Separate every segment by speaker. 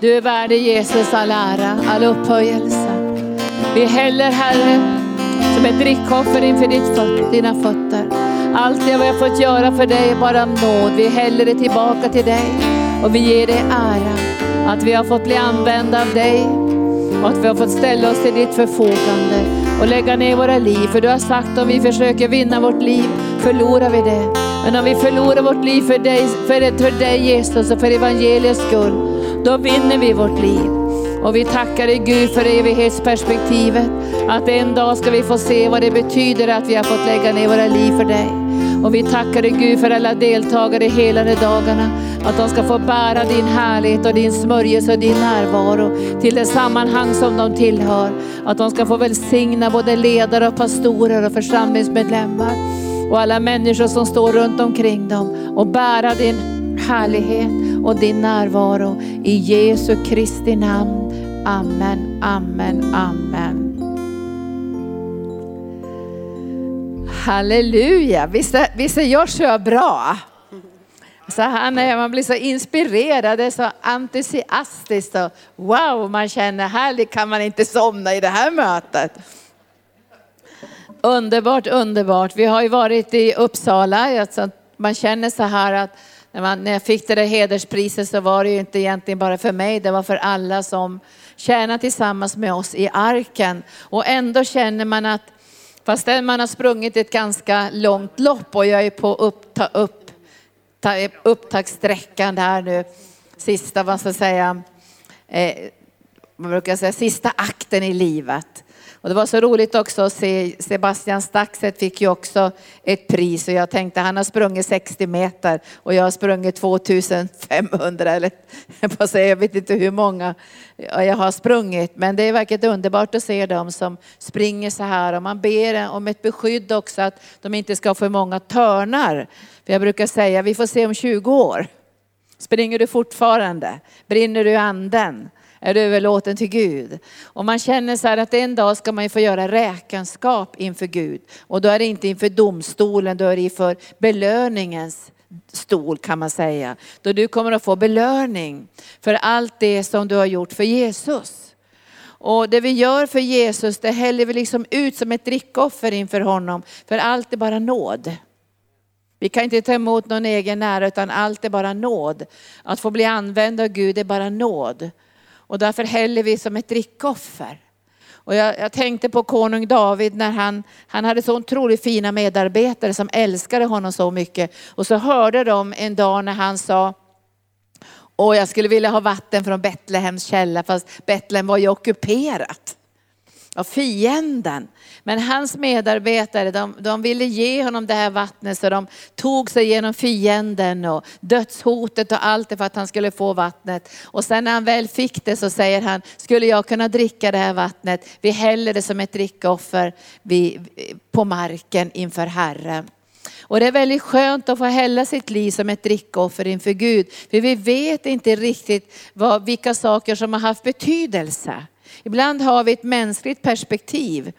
Speaker 1: Du är värdig Jesus all ära, all upphöjelse. Vi häller Herre som ett drickoffer inför ditt föt, dina fötter. Allt det vi har fått göra för dig är bara nåd. Vi häller det tillbaka till dig och vi ger dig ära. Att vi har fått bli använda av dig och att vi har fått ställa oss till ditt förfogande och lägga ner våra liv. För du har sagt om vi försöker vinna vårt liv förlorar vi det. Men om vi förlorar vårt liv för dig, för, för dig Jesus och för evangeliets skull, då vinner vi vårt liv. Och vi tackar dig Gud för evighetsperspektivet. Att en dag ska vi få se vad det betyder att vi har fått lägga ner våra liv för dig. Och vi tackar dig Gud för alla deltagare hela de dagarna. Att de ska få bära din härlighet och din smörjelse och din närvaro till det sammanhang som de tillhör. Att de ska få välsigna både ledare och pastorer och församlingsmedlemmar och alla människor som står runt omkring dem och bära din härlighet och din närvaro. I Jesu Kristi namn. Amen, amen, amen. Halleluja, visst är, visst är Joshua bra? Så han är, man blir så inspirerad, det är så entusiastiskt och wow, man känner härligt kan man inte somna i det här mötet. Underbart, underbart. Vi har ju varit i Uppsala, alltså man känner så här att när, jag fick det där hederspriset så var det ju inte egentligen bara för mig, det var för alla som tjänar tillsammans med oss i arken. Och ändå känner man att Fastän man har sprungit ett ganska långt lopp och jag är på uppta, upp, ta, upptagssträckan där nu, sista, vad ska jag säga, eh, man brukar säga sista akten i livet. Och det var så roligt också att se Sebastian Staxet fick ju också ett pris och jag tänkte han har sprungit 60 meter och jag har sprungit 2500 eller jag, säga, jag vet inte hur många jag har sprungit. Men det är verkligen underbart att se dem som springer så här och man ber om ett beskydd också att de inte ska få för många törnar. För jag brukar säga vi får se om 20 år. Springer du fortfarande? Brinner du i anden? Är överlåten till Gud. Och man känner så här att en dag ska man ju få göra räkenskap inför Gud. Och då är det inte inför domstolen, då är det inför belöningens stol kan man säga. Då du kommer att få belöning för allt det som du har gjort för Jesus. Och det vi gör för Jesus, det häller vi liksom ut som ett drickoffer inför honom. För allt är bara nåd. Vi kan inte ta emot någon egen ära utan allt är bara nåd. Att få bli använd av Gud är bara nåd. Och därför häller vi som ett drickoffer. Och jag, jag, tänkte på konung David när han, han hade så otroligt fina medarbetare som älskade honom så mycket. Och så hörde de en dag när han sa, och jag skulle vilja ha vatten från Betlehems källa, fast Betlehem var ju ockuperat av fienden. Men hans medarbetare, de, de ville ge honom det här vattnet så de tog sig genom fienden och dödshotet och allt det för att han skulle få vattnet. Och sen när han väl fick det så säger han, skulle jag kunna dricka det här vattnet? Vi häller det som ett drickoffer på marken inför Herren. Och det är väldigt skönt att få hälla sitt liv som ett drickoffer inför Gud. För vi vet inte riktigt vad, vilka saker som har haft betydelse. Ibland har vi ett mänskligt perspektiv.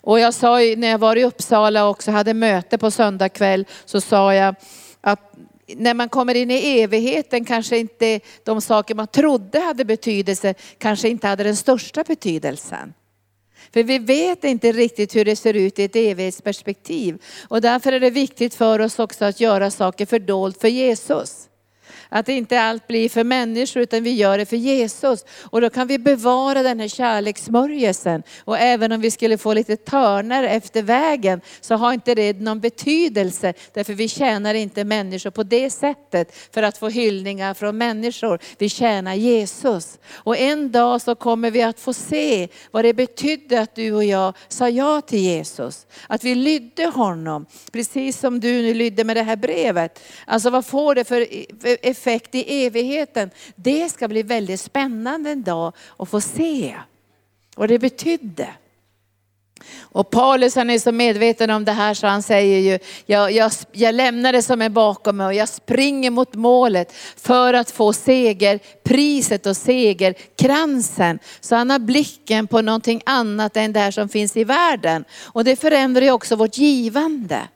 Speaker 1: Och jag sa när jag var i Uppsala och också hade möte på söndag kväll så sa jag att när man kommer in i evigheten kanske inte de saker man trodde hade betydelse kanske inte hade den största betydelsen. För vi vet inte riktigt hur det ser ut i ett evighetsperspektiv. Och därför är det viktigt för oss också att göra saker fördolt för Jesus. Att inte allt blir för människor utan vi gör det för Jesus. Och då kan vi bevara den här kärlekssmörjelsen. Och även om vi skulle få lite törnar efter vägen så har inte det någon betydelse. Därför vi tjänar inte människor på det sättet för att få hyllningar från människor. Vi tjänar Jesus. Och en dag så kommer vi att få se vad det betydde att du och jag sa ja till Jesus. Att vi lydde honom, precis som du nu lydde med det här brevet. Alltså vad får det för effekt i evigheten. Det ska bli väldigt spännande en dag att få se vad det betydde. Och Paulus han är så medveten om det här så han säger ju, jag, jag, jag lämnar det som är bakom mig och jag springer mot målet för att få seger, priset och segerkransen. Så han har blicken på någonting annat än det här som finns i världen. Och det förändrar ju också vårt givande.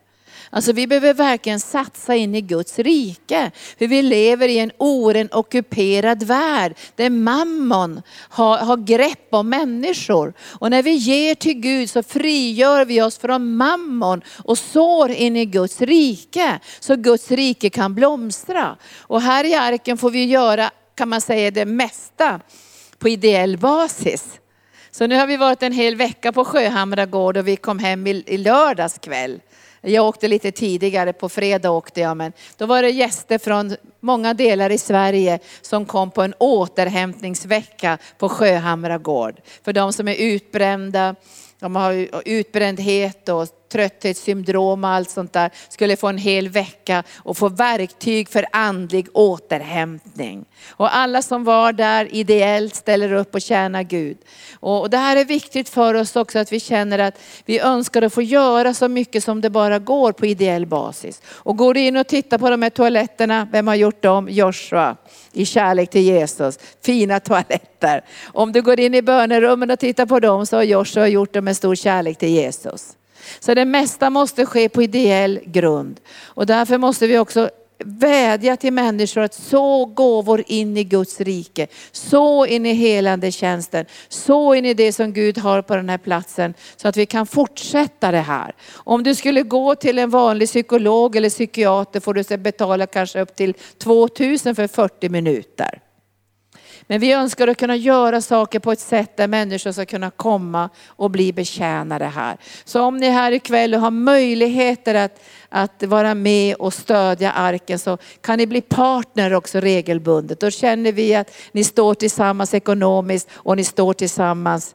Speaker 1: Alltså vi behöver verkligen satsa in i Guds rike. För vi lever i en oren ockuperad värld där mammon har, har grepp om människor. Och när vi ger till Gud så frigör vi oss från mammon och sår in i Guds rike. Så Guds rike kan blomstra. Och här i arken får vi göra, kan man säga, det mesta på ideell basis. Så nu har vi varit en hel vecka på Sjöhamra gård och vi kom hem i, i lördags kväll. Jag åkte lite tidigare, på fredag åkte jag, men då var det gäster från många delar i Sverige som kom på en återhämtningsvecka på Sjöhamra gård. För de som är utbrända, de har utbrändhet och trötthetssyndrom och allt sånt där, skulle få en hel vecka och få verktyg för andlig återhämtning. Och alla som var där ideellt ställer upp och tjänar Gud. Och det här är viktigt för oss också att vi känner att vi önskar att få göra så mycket som det bara går på ideell basis. Och går du in och tittar på de här toaletterna, vem har gjort dem? Joshua i kärlek till Jesus. Fina toaletter. Om du går in i bönerummen och tittar på dem så har Joshua gjort dem med stor kärlek till Jesus. Så det mesta måste ske på ideell grund. Och därför måste vi också vädja till människor att så gåvor in i Guds rike. Så in i helande tjänsten. Så in i det som Gud har på den här platsen. Så att vi kan fortsätta det här. Om du skulle gå till en vanlig psykolog eller psykiater får du betala kanske upp till 2000 för 40 minuter. Men vi önskar att kunna göra saker på ett sätt där människor ska kunna komma och bli betjänade här. Så om ni är här ikväll och har möjligheter att, att vara med och stödja arken så kan ni bli partner också regelbundet. Då känner vi att ni står tillsammans ekonomiskt och ni står tillsammans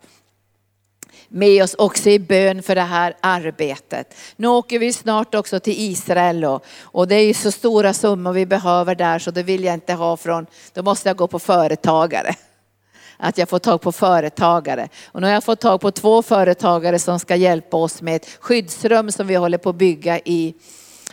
Speaker 1: med oss också i bön för det här arbetet. Nu åker vi snart också till Israel och, och det är ju så stora summor vi behöver där så det vill jag inte ha från, då måste jag gå på företagare. Att jag får tag på företagare. Och nu har jag fått tag på två företagare som ska hjälpa oss med ett skyddsrum som vi håller på att bygga i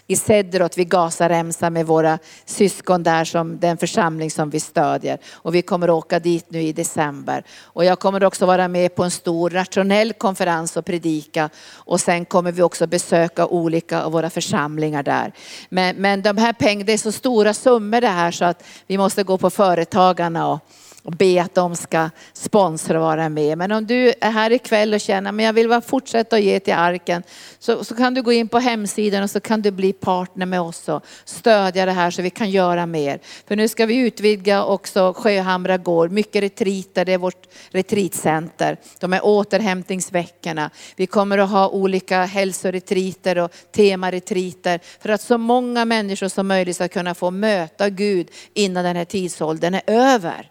Speaker 1: i Sederot vid Gazaremsan med våra syskon där som den församling som vi stödjer. Och vi kommer åka dit nu i december. Och jag kommer också vara med på en stor nationell konferens och predika. Och sen kommer vi också besöka olika av våra församlingar där. Men, men de här pengarna, det är så stora summor det här så att vi måste gå på företagarna och och be att de ska sponsra och vara med. Men om du är här ikväll och känner att jag vill bara fortsätta att ge till arken så, så kan du gå in på hemsidan och så kan du bli partner med oss och stödja det här så vi kan göra mer. För nu ska vi utvidga också Sjöhamra gård, mycket retriter, det är vårt retreatcenter. De är återhämtningsveckorna. Vi kommer att ha olika hälsoretriter och temaretriter för att så många människor som möjligt ska kunna få möta Gud innan den här tidsåldern är över.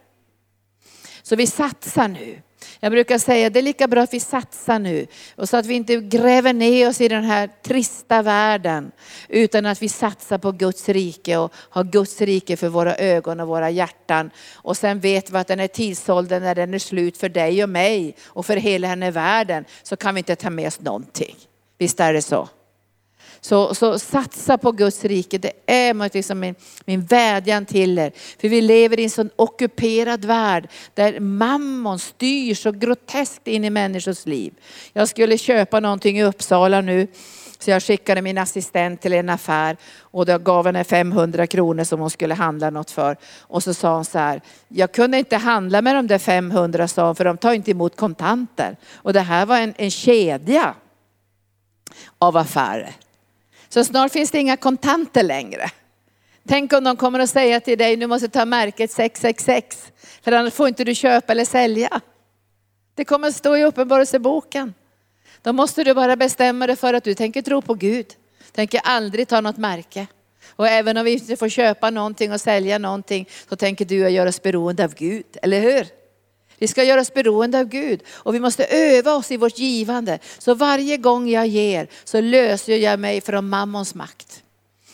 Speaker 1: Så vi satsar nu. Jag brukar säga det är lika bra att vi satsar nu. Och så att vi inte gräver ner oss i den här trista världen. Utan att vi satsar på Guds rike och har Guds rike för våra ögon och våra hjärtan. Och sen vet vi att den är tidsåldern när den är slut för dig och mig och för hela den här världen så kan vi inte ta med oss någonting. Visst är det så? Så, så satsa på Guds rike. Det är liksom min, min vädjan till er. För vi lever i en sån ockuperad värld där mammon styr så groteskt in i människors liv. Jag skulle köpa någonting i Uppsala nu. Så jag skickade min assistent till en affär och jag gav henne 500 kronor som hon skulle handla något för. Och så sa hon så här, jag kunde inte handla med de där 500 sa hon, för de tar inte emot kontanter. Och det här var en, en kedja av affärer. Så snart finns det inga kontanter längre. Tänk om de kommer att säga till dig, nu måste ta märket 666, för annars får inte du köpa eller sälja. Det kommer att stå i uppenbarelseboken. Då måste du bara bestämma dig för att du tänker tro på Gud. Tänker aldrig ta något märke. Och även om vi inte får köpa någonting och sälja någonting så tänker du att göra oss beroende av Gud, eller hur? Vi ska göra oss beroende av Gud och vi måste öva oss i vårt givande. Så varje gång jag ger så löser jag mig från mammons makt.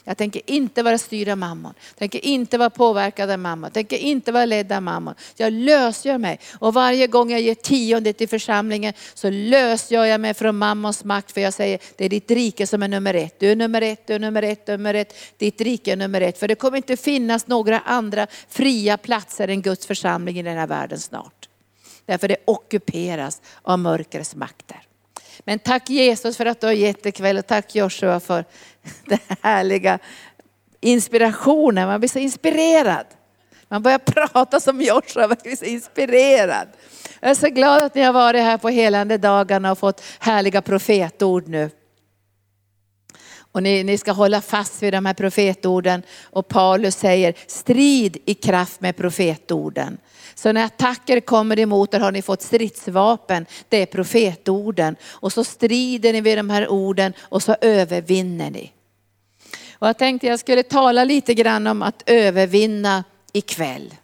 Speaker 1: Jag tänker inte vara styrd av mammon. Jag tänker inte vara påverkad av mammon. Jag tänker inte vara ledd av mammon. Jag lösgör mig. Och varje gång jag ger tionde till församlingen så lösgör jag mig från mammons makt. För jag säger, det är ditt rike som är nummer ett. Du är nummer ett, du är nummer ett, du är nummer ett. Ditt rike är nummer ett. För det kommer inte finnas några andra fria platser än Guds församling i den här världen snart. Därför det ockuperas av mörkrets makter. Men tack Jesus för att du har gett ikväll och tack Joshua för den härliga inspirationen. Man blir så inspirerad. Man börjar prata som Joshua, man blir så inspirerad. Jag är så glad att ni har varit här på helande dagarna och fått härliga profetord nu. Och ni, ni, ska hålla fast vid de här profetorden. Och Paulus säger, strid i kraft med profetorden. Så när attacker kommer emot er har ni fått stridsvapen, det är profetorden. Och så strider ni vid de här orden och så övervinner ni. Och jag tänkte jag skulle tala lite grann om att övervinna ikväll.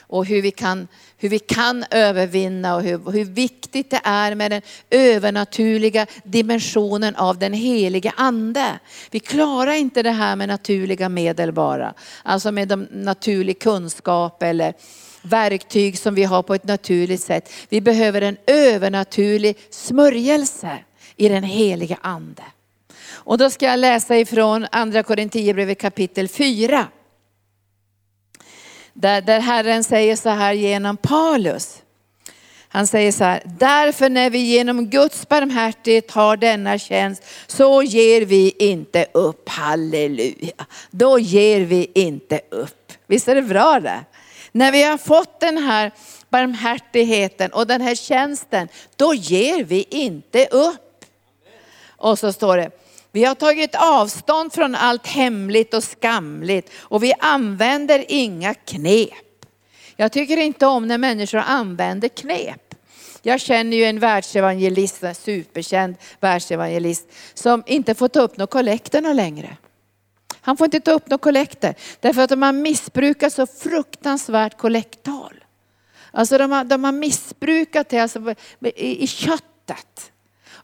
Speaker 1: Och hur vi kan, hur vi kan övervinna och hur, hur viktigt det är med den övernaturliga dimensionen av den heliga ande. Vi klarar inte det här med naturliga medel bara. Alltså med de naturlig kunskap eller verktyg som vi har på ett naturligt sätt. Vi behöver en övernaturlig smörjelse i den heliga ande. Och då ska jag läsa ifrån andra Korinthierbrevet kapitel 4. Där, där Herren säger så här genom Paulus. Han säger så här, därför när vi genom Guds barmhärtighet har denna tjänst så ger vi inte upp. Halleluja. Då ger vi inte upp. Visst är det bra det? När vi har fått den här barmhärtigheten och den här tjänsten, då ger vi inte upp. Och så står det, vi har tagit avstånd från allt hemligt och skamligt och vi använder inga knep. Jag tycker inte om när människor använder knep. Jag känner ju en världsevangelist, en superkänd världsevangelist, som inte får ta upp några kollekterna längre. Han får inte ta upp några kollekter, därför att de har missbrukat så fruktansvärt kollekttal. Alltså de har, de har missbrukat det alltså i, i köttet.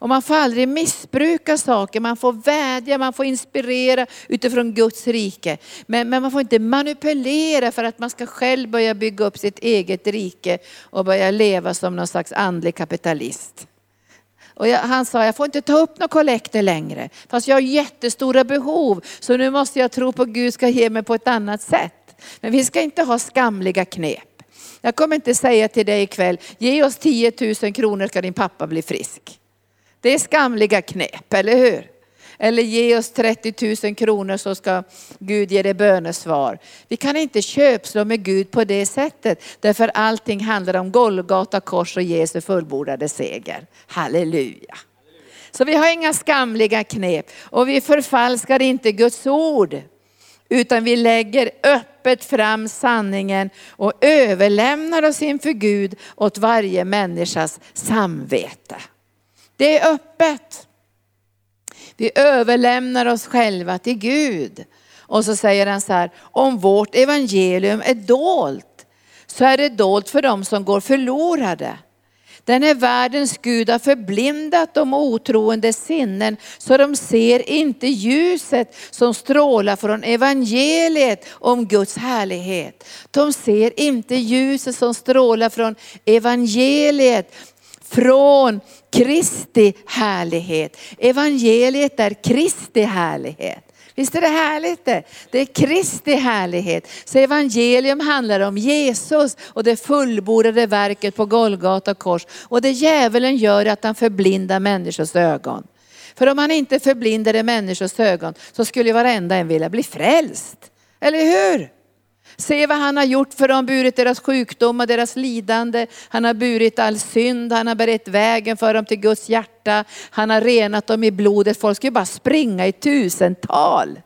Speaker 1: Och man får aldrig missbruka saker, man får vädja, man får inspirera utifrån Guds rike. Men, men man får inte manipulera för att man ska själv börja bygga upp sitt eget rike och börja leva som någon slags andlig kapitalist. Och jag, han sa, jag får inte ta upp några kollekter längre. Fast jag har jättestora behov. Så nu måste jag tro på Gud ska ge mig på ett annat sätt. Men vi ska inte ha skamliga knep. Jag kommer inte säga till dig ikväll, ge oss 10 000 kronor ska din pappa bli frisk. Det är skamliga knep, eller hur? Eller ge oss 30 000 kronor så ska Gud ge dig bönesvar. Vi kan inte köpslå med Gud på det sättet. Därför allting handlar om Golgata kors och Jesu fullbordade seger. Halleluja. Så vi har inga skamliga knep och vi förfalskar inte Guds ord. Utan vi lägger öppet fram sanningen och överlämnar oss inför Gud åt varje människas samvete. Det är öppet. Vi överlämnar oss själva till Gud. Och så säger han så här, om vårt evangelium är dolt, så är det dolt för dem som går förlorade. Den är världens Gud har förblindat de otroende sinnen så de ser inte ljuset som strålar från evangeliet om Guds härlighet. De ser inte ljuset som strålar från evangeliet från Kristi härlighet. Evangeliet är Kristi härlighet. Visst är det härligt det? Det är Kristi härlighet. Så evangelium handlar om Jesus och det fullbordade verket på Golgata kors. Och det djävulen gör är att han förblindar människors ögon. För om han inte förblindade människors ögon så skulle varenda en vilja bli frälst. Eller hur? Se vad han har gjort för dem, burit deras sjukdom och deras lidande. Han har burit all synd, han har berett vägen för dem till Guds hjärta. Han har renat dem i blodet. Folk ska ju bara springa i tusental.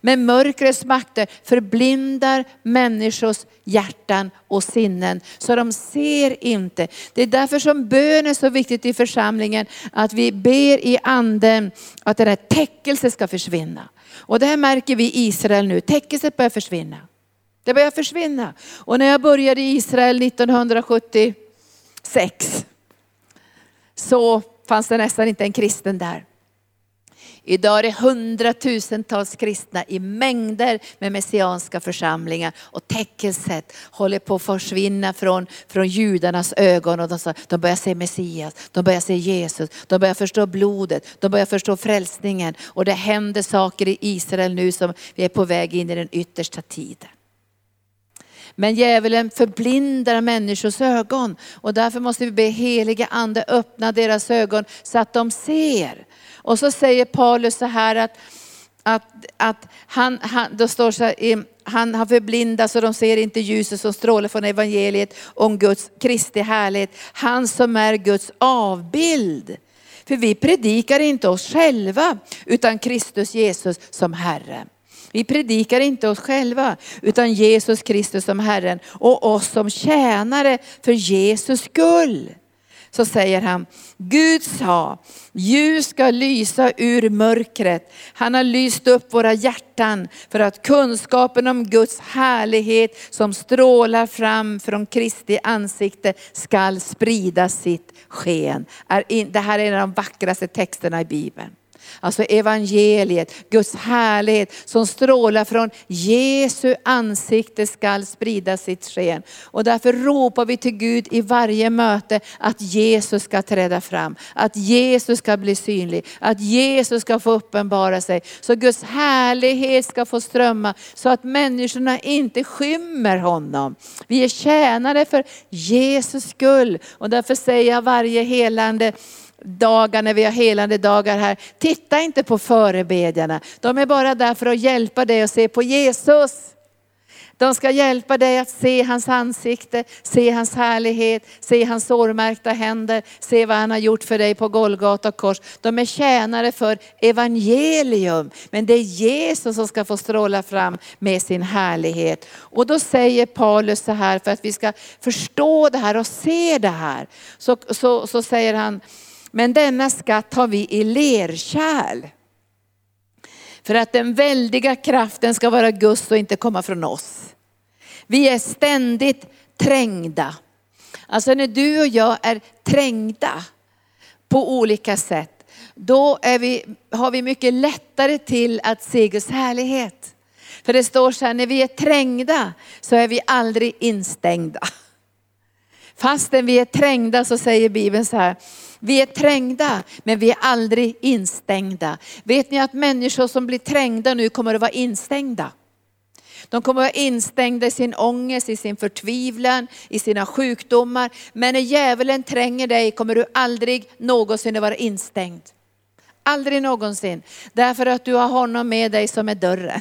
Speaker 1: Men mörkrets makter förblindar människors hjärtan och sinnen så de ser inte. Det är därför som bön är så viktigt i församlingen, att vi ber i anden att den här täckelse ska försvinna. Och det här märker vi i Israel nu, täckelset börjar försvinna. Det börjar försvinna. Och när jag började i Israel 1976 så fanns det nästan inte en kristen där. Idag är det hundratusentals kristna i mängder med messianska församlingar och täckelset håller på att försvinna från, från judarnas ögon och de, de börjar se Messias, de börjar se Jesus, de börjar förstå blodet, de börjar förstå frälsningen och det händer saker i Israel nu som vi är på väg in i den yttersta tiden. Men djävulen förblindar människors ögon och därför måste vi be heliga ande öppna deras ögon så att de ser. Och så säger Paulus så här att att, att han, han, då står så här, han har förblindats och de ser inte ljuset som strålar från evangeliet om Guds Kristi härlighet. Han som är Guds avbild. För vi predikar inte oss själva utan Kristus Jesus som Herre. Vi predikar inte oss själva utan Jesus Kristus som Herren och oss som tjänare för Jesus skull så säger han, Gud sa, ljus ska lysa ur mörkret. Han har lyst upp våra hjärtan för att kunskapen om Guds härlighet som strålar fram från Kristi ansikte skall sprida sitt sken. Det här är en av de vackraste texterna i Bibeln. Alltså evangeliet, Guds härlighet som strålar från Jesu ansikte skall sprida sitt sken. Och därför ropar vi till Gud i varje möte att Jesus ska träda fram, att Jesus ska bli synlig, att Jesus ska få uppenbara sig. Så Guds härlighet ska få strömma så att människorna inte skymmer honom. Vi är tjänare för Jesus skull och därför säger jag varje helande dagar när vi har helande dagar här. Titta inte på förebedjarna. De är bara där för att hjälpa dig att se på Jesus. De ska hjälpa dig att se hans ansikte, se hans härlighet, se hans sårmärkta händer, se vad han har gjort för dig på Golgata kors. De är tjänare för evangelium, men det är Jesus som ska få stråla fram med sin härlighet. Och då säger Paulus så här, för att vi ska förstå det här och se det här, så, så, så säger han, men denna skatt har vi i lerkärl. För att den väldiga kraften ska vara Guds och inte komma från oss. Vi är ständigt trängda. Alltså när du och jag är trängda på olika sätt, då vi, har vi mycket lättare till att se Guds härlighet. För det står så här, när vi är trängda så är vi aldrig instängda. Fastän vi är trängda så säger Bibeln så här, vi är trängda, men vi är aldrig instängda. Vet ni att människor som blir trängda nu kommer att vara instängda? De kommer att vara instängda i sin ångest, i sin förtvivlan, i sina sjukdomar. Men när djävulen tränger dig kommer du aldrig någonsin att vara instängd. Aldrig någonsin. Därför att du har honom med dig som är dörren.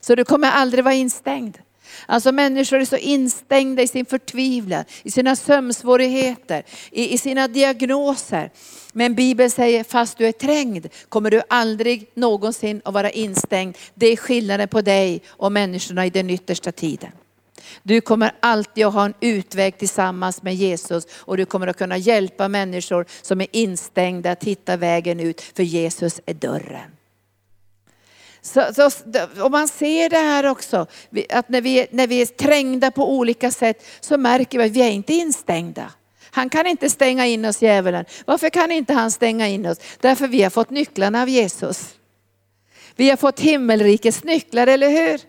Speaker 1: Så du kommer aldrig vara instängd. Alltså människor är så instängda i sin förtvivlan, i sina sömnsvårigheter, i, i sina diagnoser. Men Bibeln säger, fast du är trängd kommer du aldrig någonsin att vara instängd. Det är skillnaden på dig och människorna i den yttersta tiden. Du kommer alltid att ha en utväg tillsammans med Jesus och du kommer att kunna hjälpa människor som är instängda att hitta vägen ut, för Jesus är dörren. Så, så, och man ser det här också, att när vi, när vi är trängda på olika sätt så märker vi att vi är inte instängda. Han kan inte stänga in oss djävulen. Varför kan inte han stänga in oss? Därför vi har fått nycklarna av Jesus. Vi har fått himmelrikets nycklar, eller hur?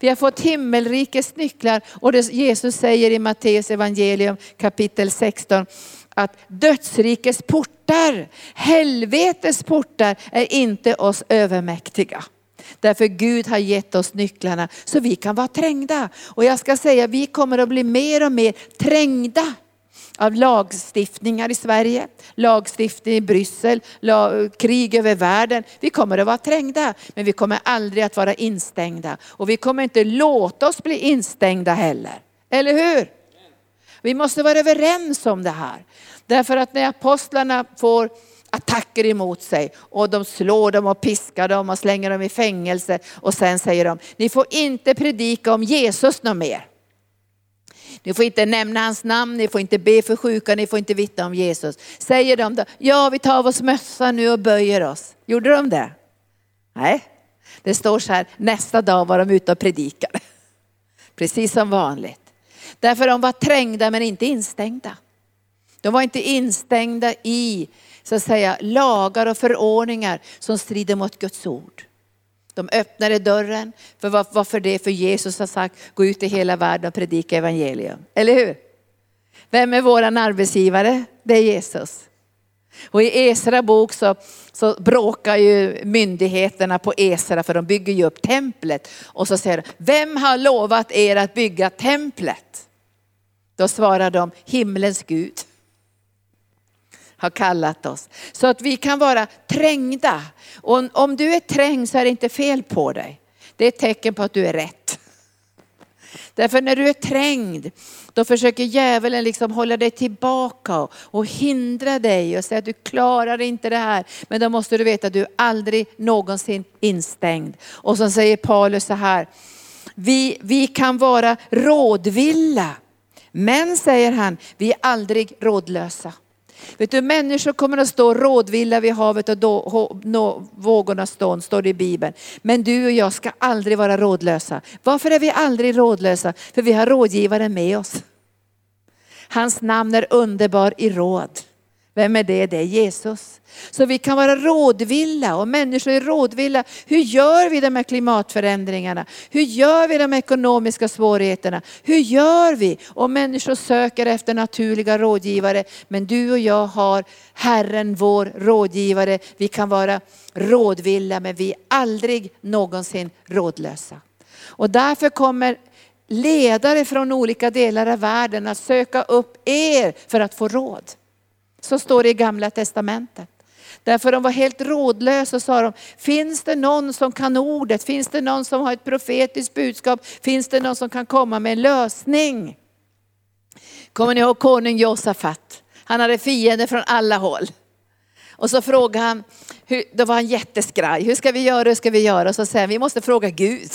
Speaker 1: Vi har fått himmelrikets nycklar och det Jesus säger i Matteus evangelium kapitel 16 att dödsrikets portar, helvetets portar är inte oss övermäktiga. Därför Gud har gett oss nycklarna så vi kan vara trängda. Och jag ska säga, vi kommer att bli mer och mer trängda av lagstiftningar i Sverige, lagstiftning i Bryssel, krig över världen. Vi kommer att vara trängda, men vi kommer aldrig att vara instängda. Och vi kommer inte låta oss bli instängda heller. Eller hur? Vi måste vara överens om det här. Därför att när apostlarna får attacker emot sig och de slår dem och piskar dem och slänger dem i fängelse och sen säger de, ni får inte predika om Jesus något mer. Ni får inte nämna hans namn, ni får inte be för sjuka, ni får inte vittna om Jesus. Säger de då, ja vi tar av oss mössan nu och böjer oss. Gjorde de det? Nej, det står så här, nästa dag var de ute och predikade. Precis som vanligt. Därför de var trängda men inte instängda. De var inte instängda i så att säga, lagar och förordningar som strider mot Guds ord. De öppnade dörren, för varför det? För Jesus har sagt, gå ut i hela världen och predika evangelium. Eller hur? Vem är våran arbetsgivare? Det är Jesus. Och i Esra bok så, så bråkar ju myndigheterna på Esra för de bygger ju upp templet. Och så säger de, vem har lovat er att bygga templet? Då svarar de, himlens Gud har kallat oss. Så att vi kan vara trängda. Och om du är trängd så är det inte fel på dig. Det är ett tecken på att du är rätt. Därför när du är trängd, då försöker djävulen liksom hålla dig tillbaka och hindra dig och säga att du klarar inte det här. Men då måste du veta att du är aldrig någonsin instängd. Och så säger Paulus så här, vi, vi kan vara rådvilla. Men säger han, vi är aldrig rådlösa. Vet du, människor kommer att stå rådvilla vid havet och då, nå, vågornas stånd, står det i Bibeln. Men du och jag ska aldrig vara rådlösa. Varför är vi aldrig rådlösa? För vi har rådgivaren med oss. Hans namn är underbar i råd. Vem är det? Det är Jesus. Så vi kan vara rådvilla och människor är rådvilla. Hur gör vi de här klimatförändringarna? Hur gör vi de ekonomiska svårigheterna? Hur gör vi? Och människor söker efter naturliga rådgivare. Men du och jag har Herren vår rådgivare. Vi kan vara rådvilla men vi är aldrig någonsin rådlösa. Och därför kommer ledare från olika delar av världen att söka upp er för att få råd. Så står det i gamla testamentet. Därför de var helt rådlösa och sa de, finns det någon som kan ordet? Finns det någon som har ett profetiskt budskap? Finns det någon som kan komma med en lösning? Kommer ni ihåg konung Josafat? Han hade fiender från alla håll. Och så frågade han, då var han jätteskraj, hur ska vi göra, hur ska vi göra? Och så säger han, vi måste fråga Gud.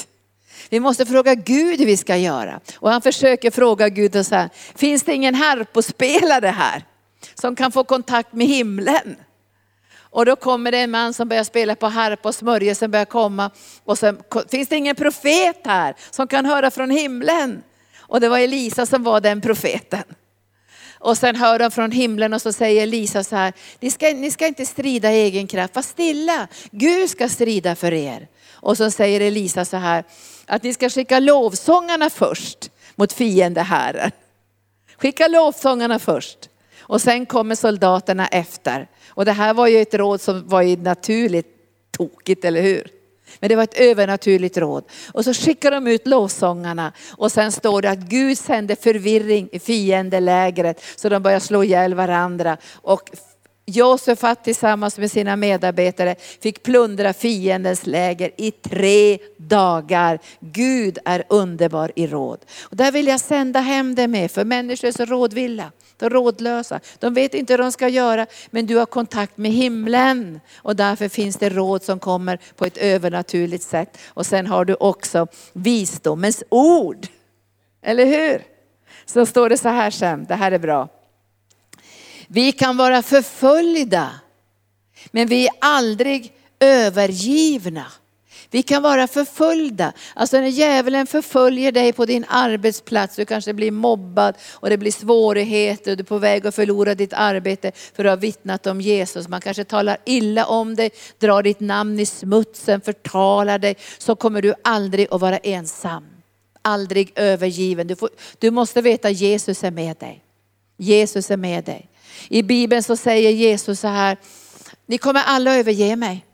Speaker 1: Vi måste fråga Gud hur vi ska göra. Och han försöker fråga Gud och säga, finns det ingen harpospelare här? Som kan få kontakt med himlen? Och då kommer det en man som börjar spela på harpa och smörjelsen börjar komma. Och sen finns det ingen profet här som kan höra från himlen. Och det var Elisa som var den profeten. Och sen hör de från himlen och så säger Elisa så här, ni ska, ni ska inte strida i egen kraft, var stilla. Gud ska strida för er. Och så säger Elisa så här, att ni ska skicka lovsångarna först mot fiendehären. Skicka lovsångarna först. Och sen kommer soldaterna efter. Och det här var ju ett råd som var ju naturligt tokigt, eller hur? Men det var ett övernaturligt råd. Och så skickar de ut lovsångarna och sen står det att Gud sände förvirring i fiendelägret så de börjar slå ihjäl varandra. Och Josefat tillsammans med sina medarbetare fick plundra fiendens läger i tre dagar. Gud är underbar i råd. Och där vill jag sända hem det med, för människor är så rådvilla. De är rådlösa. De vet inte hur de ska göra, men du har kontakt med himlen. Och därför finns det råd som kommer på ett övernaturligt sätt. Och sen har du också visdomens ord. Eller hur? Så står det så här sen, det här är bra. Vi kan vara förföljda, men vi är aldrig övergivna. Vi kan vara förföljda. Alltså när djävulen förföljer dig på din arbetsplats, du kanske blir mobbad och det blir svårigheter, du är på väg att förlora ditt arbete för att du har vittnat om Jesus. Man kanske talar illa om dig, drar ditt namn i smutsen, förtalar dig, så kommer du aldrig att vara ensam. Aldrig övergiven. Du, får, du måste veta att Jesus är med dig. Jesus är med dig. I Bibeln så säger Jesus så här, ni kommer alla överge mig.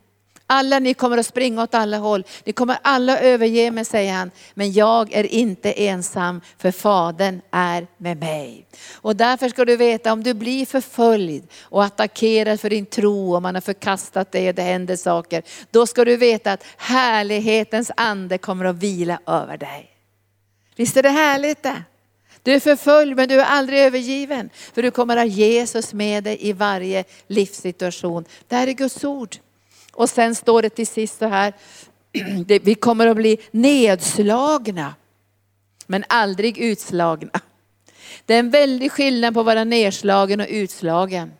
Speaker 1: Alla ni kommer att springa åt alla håll. Ni kommer alla överge mig, säger han. Men jag är inte ensam, för Fadern är med mig. Och därför ska du veta, om du blir förföljd och attackerad för din tro, om man har förkastat dig och det händer saker. Då ska du veta att härlighetens ande kommer att vila över dig. Visst är det härligt det? Du är förföljd men du är aldrig övergiven. För du kommer att ha Jesus med dig i varje livssituation. Det här är Guds ord. Och sen står det till sist så här, vi kommer att bli nedslagna men aldrig utslagna. Det är en väldig skillnad på att vara nedslagen och utslagen.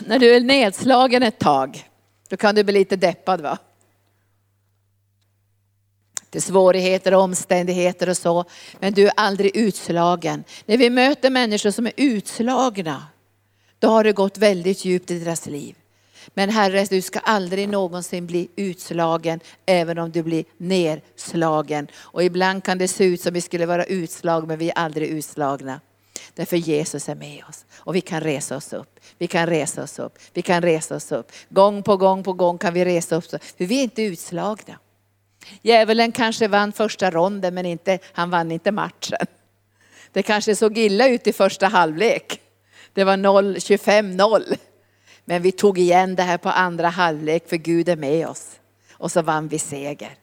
Speaker 1: När du är nedslagen ett tag, då kan du bli lite deppad va? Det är svårigheter och omständigheter och så, men du är aldrig utslagen. När vi möter människor som är utslagna, då har det gått väldigt djupt i deras liv. Men Herre, du ska aldrig någonsin bli utslagen, även om du blir nerslagen. Och ibland kan det se ut som vi skulle vara utslagna, men vi är aldrig utslagna. Därför Jesus är med oss och vi kan resa oss upp. Vi kan resa oss upp. Vi kan resa oss upp. Gång på gång på gång kan vi resa oss upp. För vi är inte utslagna. Djävulen kanske vann första ronden men inte, han vann inte matchen. Det kanske såg illa ut i första halvlek. Det var 0-25-0. Men vi tog igen det här på andra halvlek för Gud är med oss. Och så vann vi seger.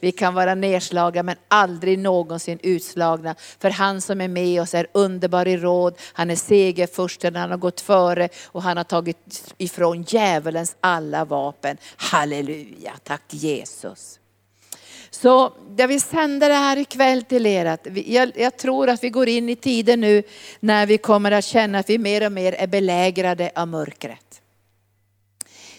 Speaker 1: Vi kan vara nedslagna men aldrig någonsin utslagna. För han som är med oss är underbar i råd, han är segerfursten, han har gått före och han har tagit ifrån djävulens alla vapen. Halleluja, tack Jesus. Så jag vill sända det här ikväll till er. Att jag, jag, tror att vi går in i tider nu när vi kommer att känna att vi mer och mer är belägrade av mörkret.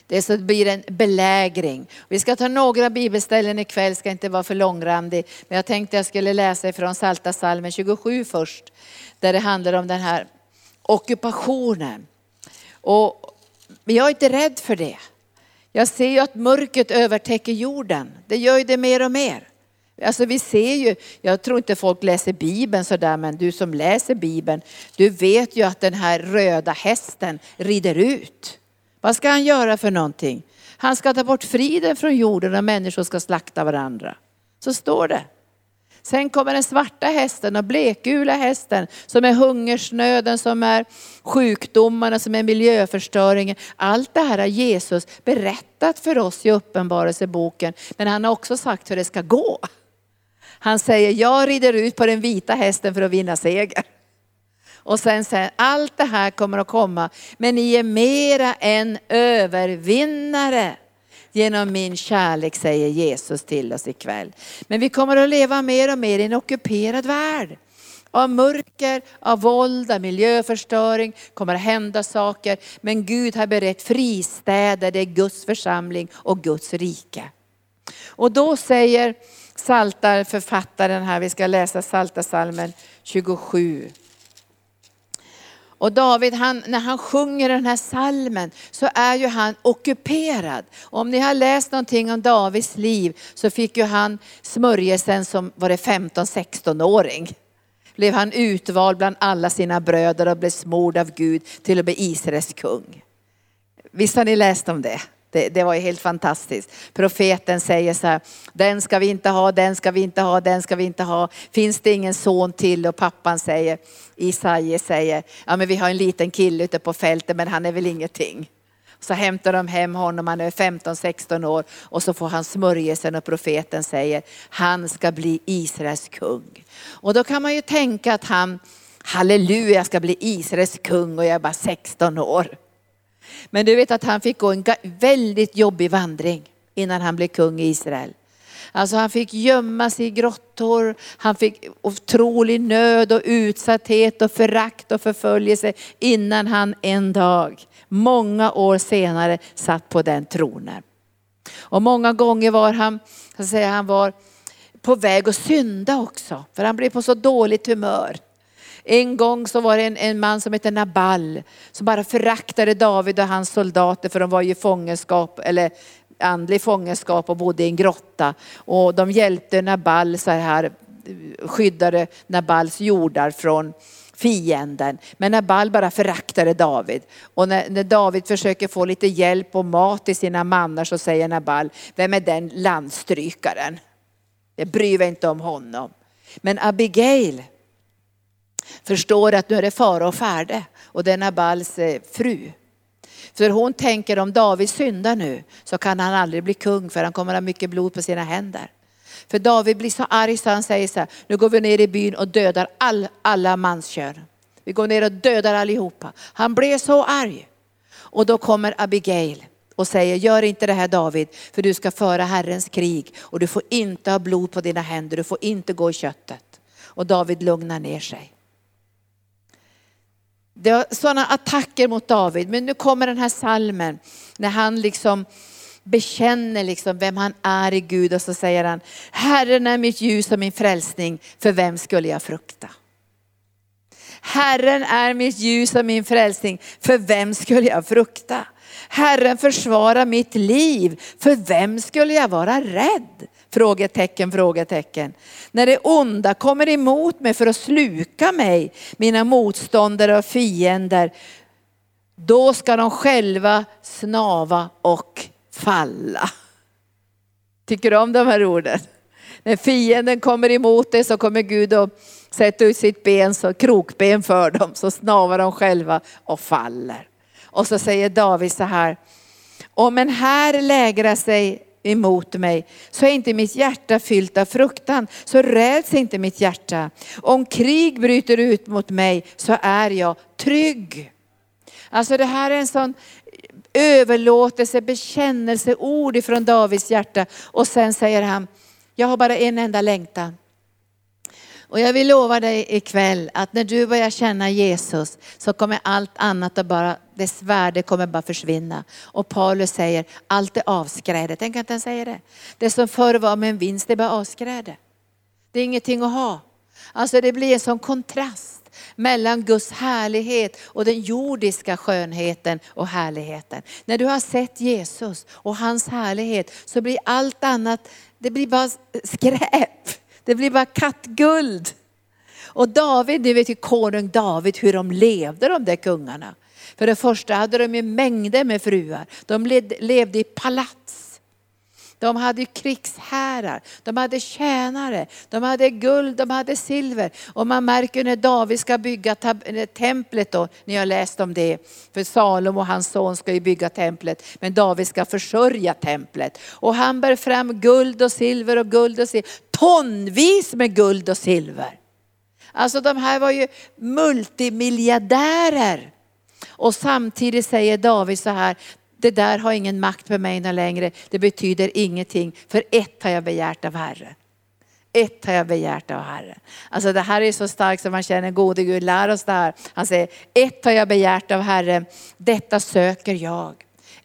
Speaker 1: Det så blir en belägring. Vi ska ta några bibelställen ikväll, ska inte vara för långrandig. Men jag tänkte jag skulle läsa ifrån Salta salmen 27 först. Där det handlar om den här ockupationen. Och, men jag är inte rädd för det. Jag ser ju att mörkret övertäcker jorden. Det gör ju det mer och mer. Alltså vi ser ju, jag tror inte folk läser Bibeln sådär, men du som läser Bibeln, du vet ju att den här röda hästen rider ut. Vad ska han göra för någonting? Han ska ta bort friden från jorden och människor ska slakta varandra. Så står det. Sen kommer den svarta hästen och blekgula hästen som är hungersnöden, som är sjukdomarna, som är miljöförstöringen. Allt det här har Jesus berättat för oss i Uppenbarelseboken. Men han har också sagt hur det ska gå. Han säger, jag rider ut på den vita hästen för att vinna seger. Och sen säger allt det här kommer att komma, men ni är mera än övervinnare genom min kärlek, säger Jesus till oss ikväll. Men vi kommer att leva mer och mer i en ockuperad värld. Av mörker, av våld, av miljöförstöring, kommer att hända saker. Men Gud har berett fristäder, det är Guds församling och Guds rike. Och då säger Saltar författaren här, vi ska läsa Saltarsalmen 27. Och David, han, när han sjunger den här salmen så är ju han ockuperad. Om ni har läst någonting om Davids liv så fick ju han smörjelsen som var det 15-16-åring. Blev han utvald bland alla sina bröder och blev smord av Gud till att bli Israels kung. Visst har ni läst om det? Det, det, var ju helt fantastiskt. Profeten säger så här, den ska vi inte ha, den ska vi inte ha, den ska vi inte ha. Finns det ingen son till? Och pappan säger, Isaie säger, ja men vi har en liten kille ute på fältet men han är väl ingenting. Så hämtar de hem honom, han är 15-16 år och så får han smörjelsen och profeten säger, han ska bli Israels kung. Och då kan man ju tänka att han, halleluja, ska bli Israels kung och jag är bara 16 år. Men du vet att han fick gå en väldigt jobbig vandring innan han blev kung i Israel. Alltså han fick gömma sig i grottor, han fick otrolig nöd och utsatthet och förakt och förföljelse innan han en dag, många år senare, satt på den tronen. Och många gånger var han, så säga, han var på väg att synda också, för han blev på så dåligt humör. En gång så var det en, en man som hette Nabal som bara föraktade David och hans soldater för de var ju fångenskap, eller andlig fångenskap och bodde i en grotta. Och de hjälpte Nabal så här, skyddade Nabals jordar från fienden. Men Nabal bara föraktade David. Och när, när, David försöker få lite hjälp och mat till sina mannar så säger Nabal, vem är den landstrykaren? Jag bryr mig inte om honom. Men Abigail, förstår att nu är det fara och färde och det är Nabals eh, fru. För hon tänker om David syndar nu så kan han aldrig bli kung för han kommer ha mycket blod på sina händer. För David blir så arg så han säger så här, nu går vi ner i byn och dödar all, alla manskön. Vi går ner och dödar allihopa. Han blev så arg. Och då kommer Abigail och säger, gör inte det här David, för du ska föra Herrens krig och du får inte ha blod på dina händer, du får inte gå i köttet. Och David lugnar ner sig. Det var sådana attacker mot David. Men nu kommer den här salmen när han liksom bekänner liksom vem han är i Gud och så säger han, Herren är mitt ljus och min frälsning, för vem skulle jag frukta? Herren är mitt ljus och min frälsning, för vem skulle jag frukta? Herren försvarar mitt liv, för vem skulle jag vara rädd? Frågetecken, frågetecken. När det onda kommer emot mig för att sluka mig, mina motståndare och fiender, då ska de själva snava och falla. Tycker du om de här orden? När fienden kommer emot dig så kommer Gud att sätta ut sitt ben, så krokben för dem, så snavar de själva och faller. Och så säger David så här, om en här lägrar sig emot mig så är inte mitt hjärta fyllt av fruktan, så räds inte mitt hjärta. Om krig bryter ut mot mig så är jag trygg. Alltså det här är en sån överlåtelse, bekännelseord ifrån Davids hjärta. Och sen säger han, jag har bara en enda längtan. Och jag vill lova dig ikväll att när du börjar känna Jesus så kommer allt annat att bara, dess värde kommer bara försvinna. Och Paulus säger, allt är avskräde. Tänk att han säger det. Det som förr var med en vinst, det är bara avskräde. Det är ingenting att ha. Alltså det blir en sån kontrast mellan Guds härlighet och den jordiska skönheten och härligheten. När du har sett Jesus och hans härlighet så blir allt annat, det blir bara skräp. Det blir bara kattguld. Och David, ni vet ju konung David hur de levde de där kungarna. För det första hade de ju mängder med fruar. De levde i palats. De hade krigshärar, de hade tjänare, de hade guld, de hade silver. Och man märker när David ska bygga eh, templet då, ni har läst om det. För Salomo och hans son ska ju bygga templet, men David ska försörja templet. Och han bär fram guld och silver och guld och silver, tonvis med guld och silver. Alltså de här var ju multimiljardärer. Och samtidigt säger David så här, det där har ingen makt med mig längre. Det betyder ingenting. För ett har jag begärt av Herren. Ett har jag begärt av Herren. Alltså det här är så starkt som man känner, gode Gud lär oss det här. Han säger, ett har jag begärt av Herren, detta söker jag.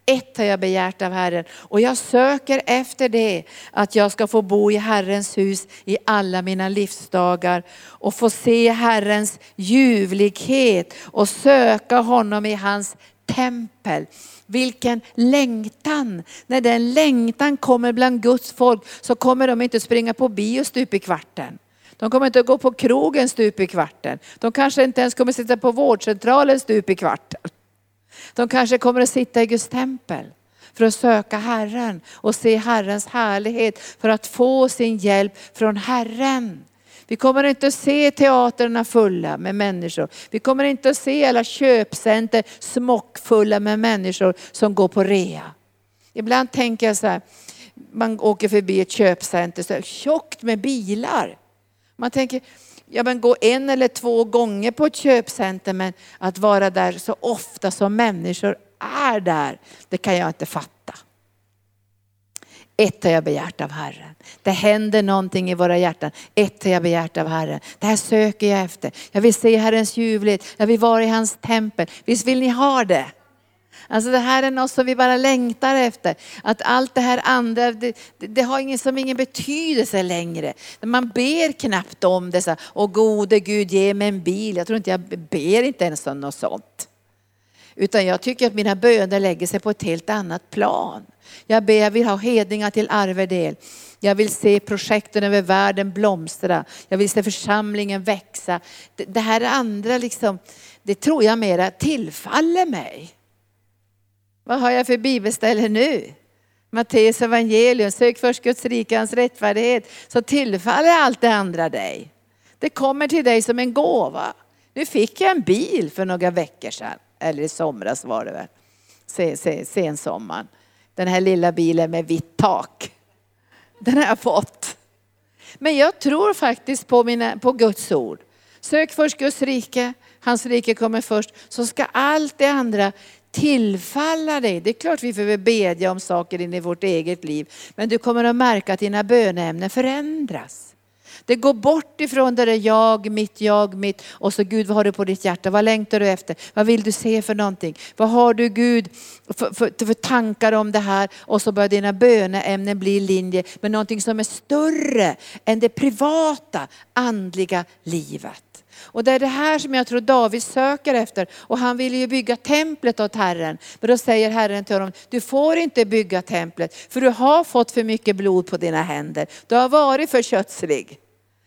Speaker 1: Ett har jag begärt av Herren och jag söker efter det, att jag ska få bo i Herrens hus i alla mina livsdagar och få se Herrens ljuvlighet och söka honom i hans tempel. Vilken längtan! När den längtan kommer bland Guds folk så kommer de inte springa på bio stup i kvarten. De kommer inte gå på krogen stup i kvarten. De kanske inte ens kommer sitta på vårdcentralen stup i kvarten. De kanske kommer att sitta i Guds tempel för att söka Herren och se Herrens härlighet för att få sin hjälp från Herren. Vi kommer inte att se teaterna fulla med människor. Vi kommer inte att se alla köpcenter smockfulla med människor som går på rea. Ibland tänker jag så här, man åker förbi ett köpcenter, så här, tjockt med bilar. Man tänker, ja men gå en eller två gånger på ett köpcenter, men att vara där så ofta som människor är där, det kan jag inte fatta. Ett har jag begärt av Herren. Det händer någonting i våra hjärtan. Ett har jag begärt av Herren. Det här söker jag efter. Jag vill se Herrens ljuvlighet. Jag vill vara i hans tempel. Visst vill ni ha det? Alltså det här är något som vi bara längtar efter. Att allt det här andra, det, det har ingen, som ingen betydelse längre. Man ber knappt om det. Så Åh gode Gud ge mig en bil. Jag tror inte jag ber inte ens om något sånt. Utan jag tycker att mina böner lägger sig på ett helt annat plan. Jag ber, jag vill ha hedningar till arvedel. Jag vill se projekten över världen blomstra. Jag vill se församlingen växa. Det, det här andra liksom, det tror jag mera tillfaller mig. Vad har jag för bibelställe nu? Matteus evangelium, sök först Guds rike, hans rättfärdighet, så tillfaller allt det andra dig. Det kommer till dig som en gåva. Nu fick jag en bil för några veckor sedan, eller i somras var det väl, sensommaren. Den här lilla bilen med vitt tak. Den har jag fått. Men jag tror faktiskt på, mina, på Guds ord. Sök först Guds rike, hans rike kommer först, så ska allt det andra tillfalla dig. Det är klart vi behöver bedja om saker in i vårt eget liv, men du kommer att märka att dina böneämnen förändras. Det går bort ifrån det där jag, mitt, jag, mitt och så Gud vad har du på ditt hjärta? Vad längtar du efter? Vad vill du se för någonting? Vad har du Gud för, för, för tankar om det här? Och så börjar dina böneämnen bli i linje med någonting som är större än det privata andliga livet. Och det är det här som jag tror David söker efter. Och han vill ju bygga templet åt Herren. Men då säger Herren till honom, du får inte bygga templet för du har fått för mycket blod på dina händer. Du har varit för kötslig.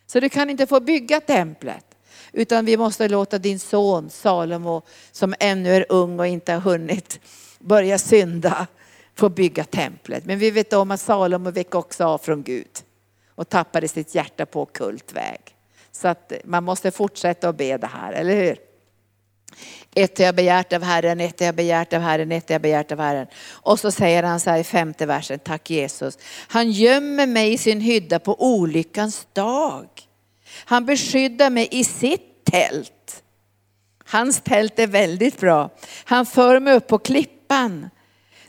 Speaker 1: Så du kan inte få bygga templet. Utan vi måste låta din son Salomo, som ännu är ung och inte har hunnit börja synda, få bygga templet. Men vi vet om att Salomo vek också av från Gud. och tappade sitt hjärta på kultväg. Så att man måste fortsätta att be det här, eller hur? Ett har jag begärt av Herren, ett har jag begärt av Herren, ett har jag begärt av Herren. Och så säger han så här i femte versen, tack Jesus. Han gömmer mig i sin hydda på olyckans dag. Han beskyddar mig i sitt tält. Hans tält är väldigt bra. Han för mig upp på klippan.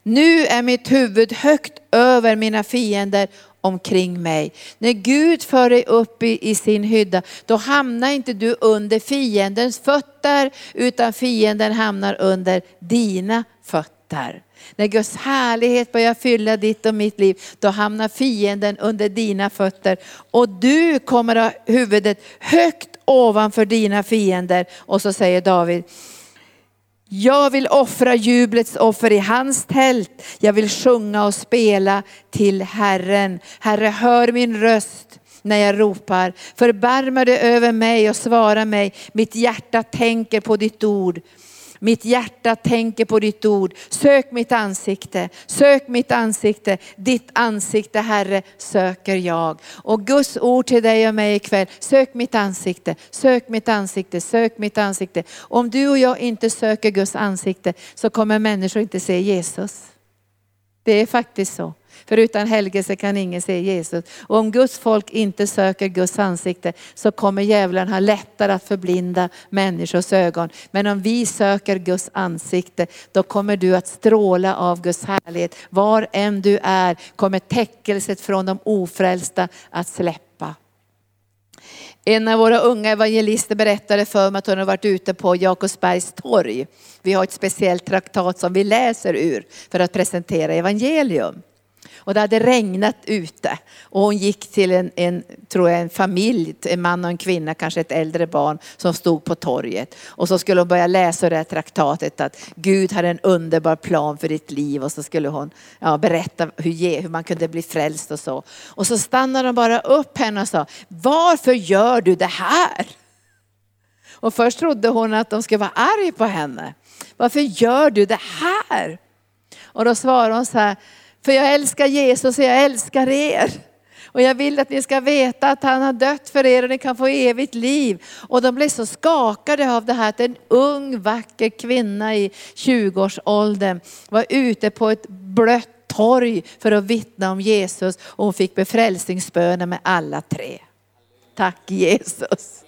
Speaker 1: Nu är mitt huvud högt över mina fiender omkring mig. När Gud för dig upp i, i, sin hydda, då hamnar inte du under fiendens fötter, utan fienden hamnar under dina fötter. När Guds härlighet börjar fylla ditt och mitt liv, då hamnar fienden under dina fötter. Och du kommer ha huvudet högt ovanför dina fiender. Och så säger David, jag vill offra jublets offer i hans tält. Jag vill sjunga och spela till Herren. Herre, hör min röst när jag ropar. Förbarma dig över mig och svara mig. Mitt hjärta tänker på ditt ord. Mitt hjärta tänker på ditt ord. Sök mitt ansikte, sök mitt ansikte. Ditt ansikte Herre söker jag. Och Guds ord till dig och mig ikväll. Sök mitt ansikte, sök mitt ansikte, sök mitt ansikte. Om du och jag inte söker Guds ansikte så kommer människor inte se Jesus. Det är faktiskt så. För utan helgelse kan ingen se Jesus. Och om Guds folk inte söker Guds ansikte så kommer djävulen ha lättare att förblinda människors ögon. Men om vi söker Guds ansikte då kommer du att stråla av Guds härlighet. Var än du är kommer täckelset från de ofrälsta att släppa. En av våra unga evangelister berättade för mig att hon har varit ute på Jakobsbergs torg. Vi har ett speciellt traktat som vi läser ur för att presentera evangelium. Och det hade regnat ute. Och hon gick till en, en, tror jag, en familj, en man och en kvinna, kanske ett äldre barn som stod på torget. Och så skulle hon börja läsa det här traktatet att Gud har en underbar plan för ditt liv. Och så skulle hon ja, berätta hur, hur man kunde bli frälst och så. Och så stannade de bara upp henne och sa, varför gör du det här? Och först trodde hon att de skulle vara arg på henne. Varför gör du det här? Och då svarade hon så här, för jag älskar Jesus och jag älskar er. Och jag vill att ni ska veta att han har dött för er och ni kan få evigt liv. Och de blev så skakade av det här att en ung vacker kvinna i 20-årsåldern var ute på ett blött torg för att vittna om Jesus och hon fick befrälsningsböner med alla tre. Tack Jesus.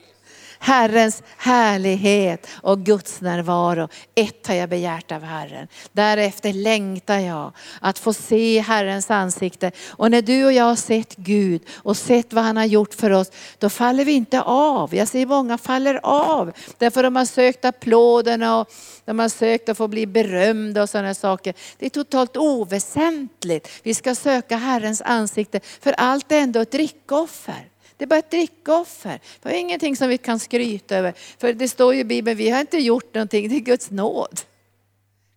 Speaker 1: Herrens härlighet och Guds närvaro. Ett har jag begärt av Herren. Därefter längtar jag att få se Herrens ansikte. Och när du och jag har sett Gud och sett vad han har gjort för oss, då faller vi inte av. Jag ser många faller av. Därför de har sökt applåderna och de har sökt att få bli berömda och sådana saker. Det är totalt oväsentligt. Vi ska söka Herrens ansikte för allt är ändå ett drickoffer. Det är bara ett drickoffer. Det är ingenting som vi kan skryta över. För det står ju i Bibeln, vi har inte gjort någonting, det är Guds nåd.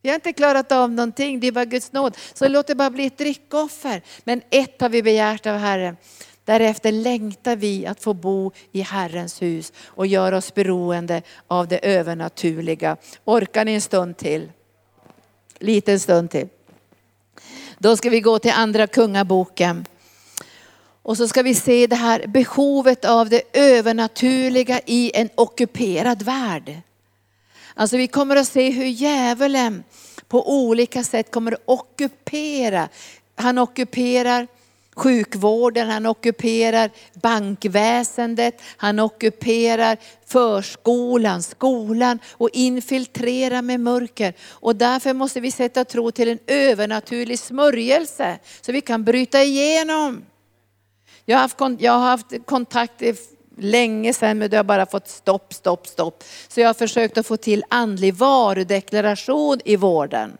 Speaker 1: Vi har inte klarat av någonting, det är bara Guds nåd. Så låt det bara bli ett drickoffer. Men ett har vi begärt av Herren. Därefter längtar vi att få bo i Herrens hus och göra oss beroende av det övernaturliga. Orkar ni en stund till? Liten stund till. Då ska vi gå till andra kungaboken. Och så ska vi se det här behovet av det övernaturliga i en ockuperad värld. Alltså vi kommer att se hur djävulen på olika sätt kommer att ockupera. Han ockuperar sjukvården, han ockuperar bankväsendet, han ockuperar förskolan, skolan och infiltrerar med mörker. Och därför måste vi sätta tro till en övernaturlig smörjelse så vi kan bryta igenom. Jag har haft, jag har haft kontakt länge sedan men det har bara fått stopp, stopp, stopp. Så jag har försökt att få till andlig varudeklaration i vården.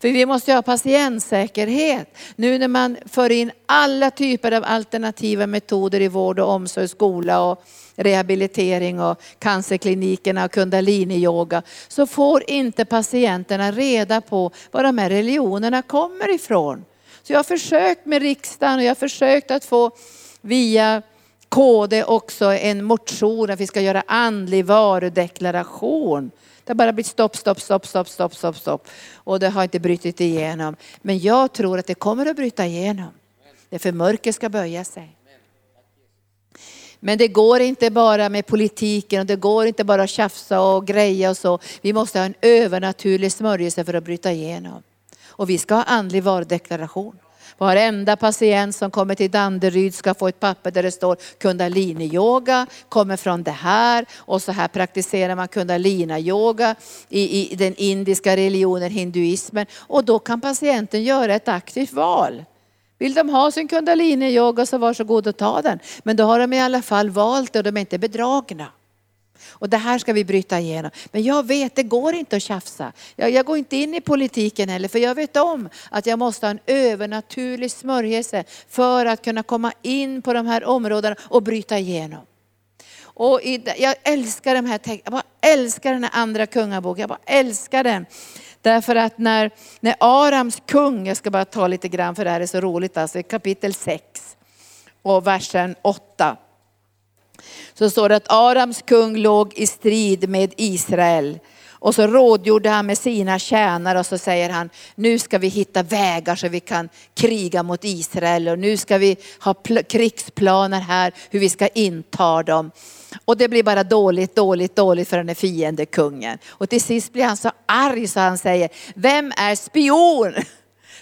Speaker 1: För vi måste ha patientsäkerhet. Nu när man för in alla typer av alternativa metoder i vård och omsorg, skola och rehabilitering och cancerklinikerna och kundaliniyoga så får inte patienterna reda på var de här religionerna kommer ifrån. Så jag har försökt med riksdagen och jag har försökt att få via KD också en motion att vi ska göra andlig varudeklaration. Det har bara blivit stopp, stopp, stopp, stopp, stopp, stopp, stopp. Och det har inte brutit igenom. Men jag tror att det kommer att bryta igenom. Det för mörker ska böja sig. Men det går inte bara med politiken och det går inte bara att tjafsa och greja och så. Vi måste ha en övernaturlig smörjelse för att bryta igenom. Och vi ska ha andlig varudeklaration. Varenda patient som kommer till Danderyd ska få ett papper där det står kundalini-yoga, kommer från det här och så här praktiserar man kundalina-yoga i, i den indiska religionen, hinduismen. Och då kan patienten göra ett aktivt val. Vill de ha sin kundalini-yoga så varsågod och ta den. Men då har de i alla fall valt det och de är inte bedragna. Och det här ska vi bryta igenom. Men jag vet, det går inte att tjafsa. Jag, jag går inte in i politiken heller, för jag vet om att jag måste ha en övernaturlig smörjelse för att kunna komma in på de här områdena och bryta igenom. Och i, jag älskar de här jag bara älskar den här andra kungaboken, jag bara älskar den. Därför att när, när Arams kung, jag ska bara ta lite grann för det här är så roligt, alltså kapitel 6 och versen 8 så står det att Arams kung låg i strid med Israel. Och så rådgjorde han med sina tjänare och så säger han, nu ska vi hitta vägar så vi kan kriga mot Israel och nu ska vi ha krigsplaner här hur vi ska inta dem. Och det blir bara dåligt, dåligt, dåligt för den här fiendekungen. Och till sist blir han så arg så han säger, vem är spion?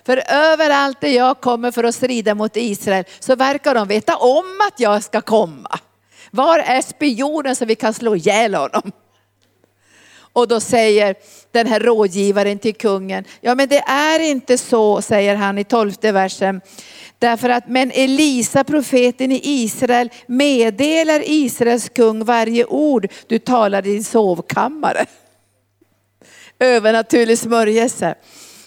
Speaker 1: För överallt där jag kommer för att strida mot Israel så verkar de veta om att jag ska komma. Var är spionen så vi kan slå ihjäl honom? Och då säger den här rådgivaren till kungen, ja men det är inte så, säger han i tolfte versen. Därför att, men Elisa, profeten i Israel, meddelar Israels kung varje ord du talar i din sovkammare. Övernaturlig smörjelse.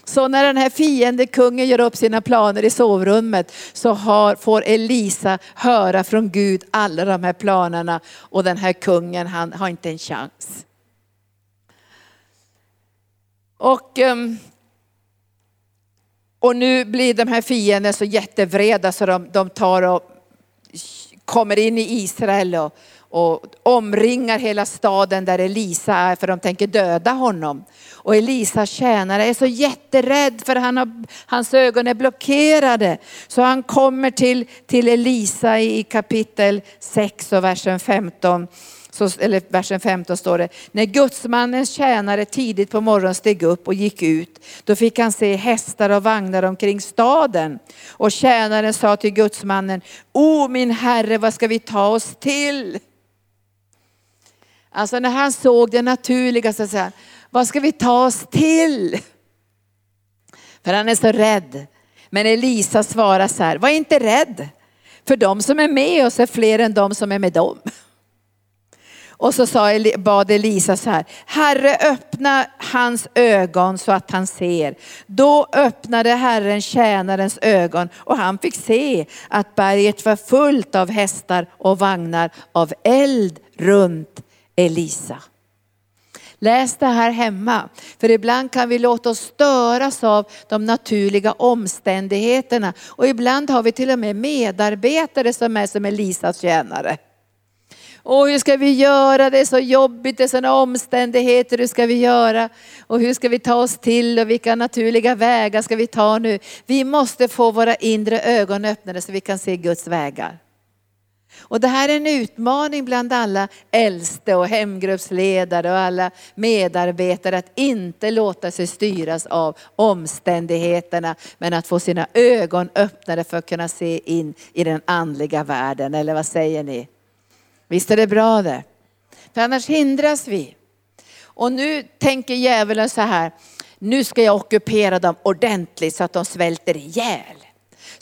Speaker 1: Så när den här fiendekungen gör upp sina planer i sovrummet så har, får Elisa höra från Gud alla de här planerna och den här kungen han har inte en chans. Och, ehm, och nu blir de här fienden så jättevreda så de, de tar och kommer in i Israel och, och omringar hela staden där Elisa är för de tänker döda honom. Och Elisas tjänare är så jätterädd för han har, hans ögon är blockerade. Så han kommer till, till Elisa i kapitel 6 och versen 15. Så, eller versen 15 står det, när gudsmannens tjänare tidigt på morgonen steg upp och gick ut, då fick han se hästar och vagnar omkring staden. Och tjänaren sa till gudsmannen, O min herre, vad ska vi ta oss till? Alltså när han såg det naturliga så säger han, vad ska vi ta oss till? För han är så rädd. Men Elisa svarar så här, var inte rädd. För de som är med oss är fler än de som är med dem. Och så sa, bad Elisa så här, Herre öppna hans ögon så att han ser. Då öppnade Herren tjänarens ögon och han fick se att berget var fullt av hästar och vagnar av eld runt Elisa. Läs det här hemma. För ibland kan vi låta oss störas av de naturliga omständigheterna. Och ibland har vi till och med medarbetare som är som Elisas tjänare. Och hur ska vi göra? Det är så jobbigt, det är sådana omständigheter. Hur ska vi göra? Och hur ska vi ta oss till? Och vilka naturliga vägar ska vi ta nu? Vi måste få våra inre ögon öppnade så vi kan se Guds vägar. Och det här är en utmaning bland alla äldste och hemgruppsledare och alla medarbetare att inte låta sig styras av omständigheterna men att få sina ögon öppnade för att kunna se in i den andliga världen. Eller vad säger ni? Visst är det bra det? För annars hindras vi. Och nu tänker djävulen så här, nu ska jag ockupera dem ordentligt så att de svälter ihjäl.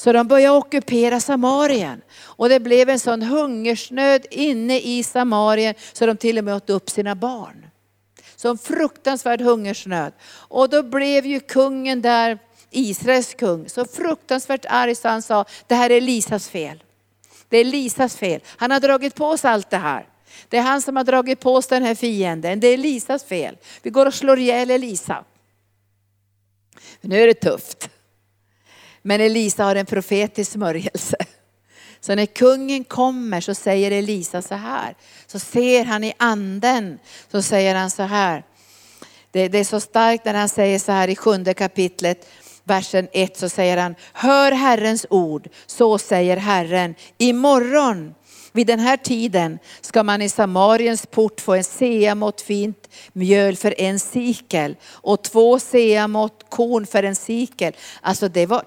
Speaker 1: Så de började ockupera Samarien. Och det blev en sån hungersnöd inne i Samarien så de till och med åt upp sina barn. Så en fruktansvärd hungersnöd. Och då blev ju kungen där, Israels kung, så fruktansvärt arg så han sa, det här är Lisas fel. Det är Lisas fel. Han har dragit på oss allt det här. Det är han som har dragit på oss den här fienden. Det är Lisas fel. Vi går och slår ihjäl Elisa. Nu är det tufft. Men Elisa har en profetisk smörjelse. Så när kungen kommer så säger Elisa så här. Så ser han i anden, så säger han så här. Det, det är så starkt när han säger så här i sjunde kapitlet, versen 1 så säger han, hör Herrens ord, så säger Herren, imorgon Vid den här tiden ska man i Samariens port få en seamått fint mjöl för en sikel och två seamått korn för en sikel. Alltså det var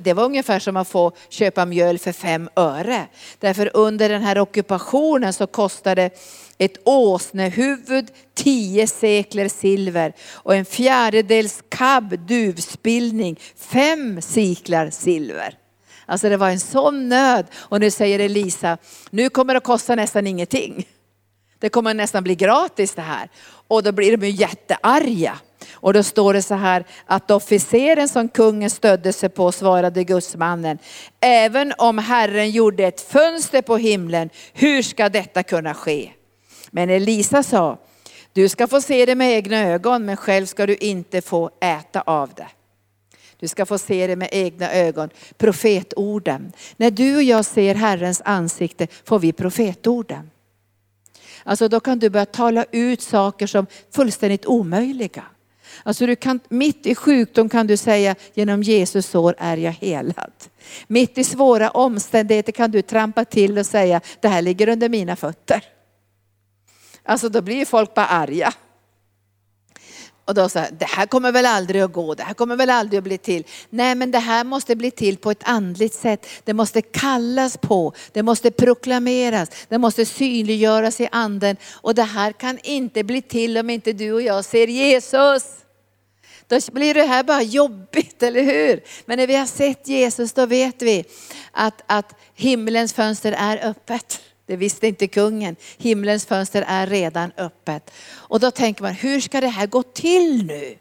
Speaker 1: det var ungefär som att få köpa mjöl för fem öre. Därför under den här ockupationen så kostade ett åsnehuvud tio sekler silver och en fjärdedels kab duvspillning fem siklar silver. Alltså det var en sån nöd. Och nu säger Elisa, nu kommer det att kosta nästan ingenting. Det kommer nästan bli gratis det här. Och då blir de ju jättearga. Och då står det så här att officeren som kungen stödde sig på svarade gudsmannen, även om Herren gjorde ett fönster på himlen, hur ska detta kunna ske? Men Elisa sa, du ska få se det med egna ögon, men själv ska du inte få äta av det. Du ska få se det med egna ögon. Profetorden. När du och jag ser Herrens ansikte får vi profetorden. Alltså då kan du börja tala ut saker som fullständigt omöjliga. Alltså du kan, mitt i sjukdom kan du säga genom Jesus sår är jag helad. Mitt i svåra omständigheter kan du trampa till och säga det här ligger under mina fötter. Alltså då blir folk bara arga. Och då sa det här kommer väl aldrig att gå, det här kommer väl aldrig att bli till. Nej men det här måste bli till på ett andligt sätt. Det måste kallas på, det måste proklameras, det måste synliggöras i anden. Och det här kan inte bli till om inte du och jag ser Jesus. Då blir det här bara jobbigt, eller hur? Men när vi har sett Jesus då vet vi att, att himlens fönster är öppet. Det visste inte kungen. Himlens fönster är redan öppet. Och då tänker man, hur ska det här gå till nu?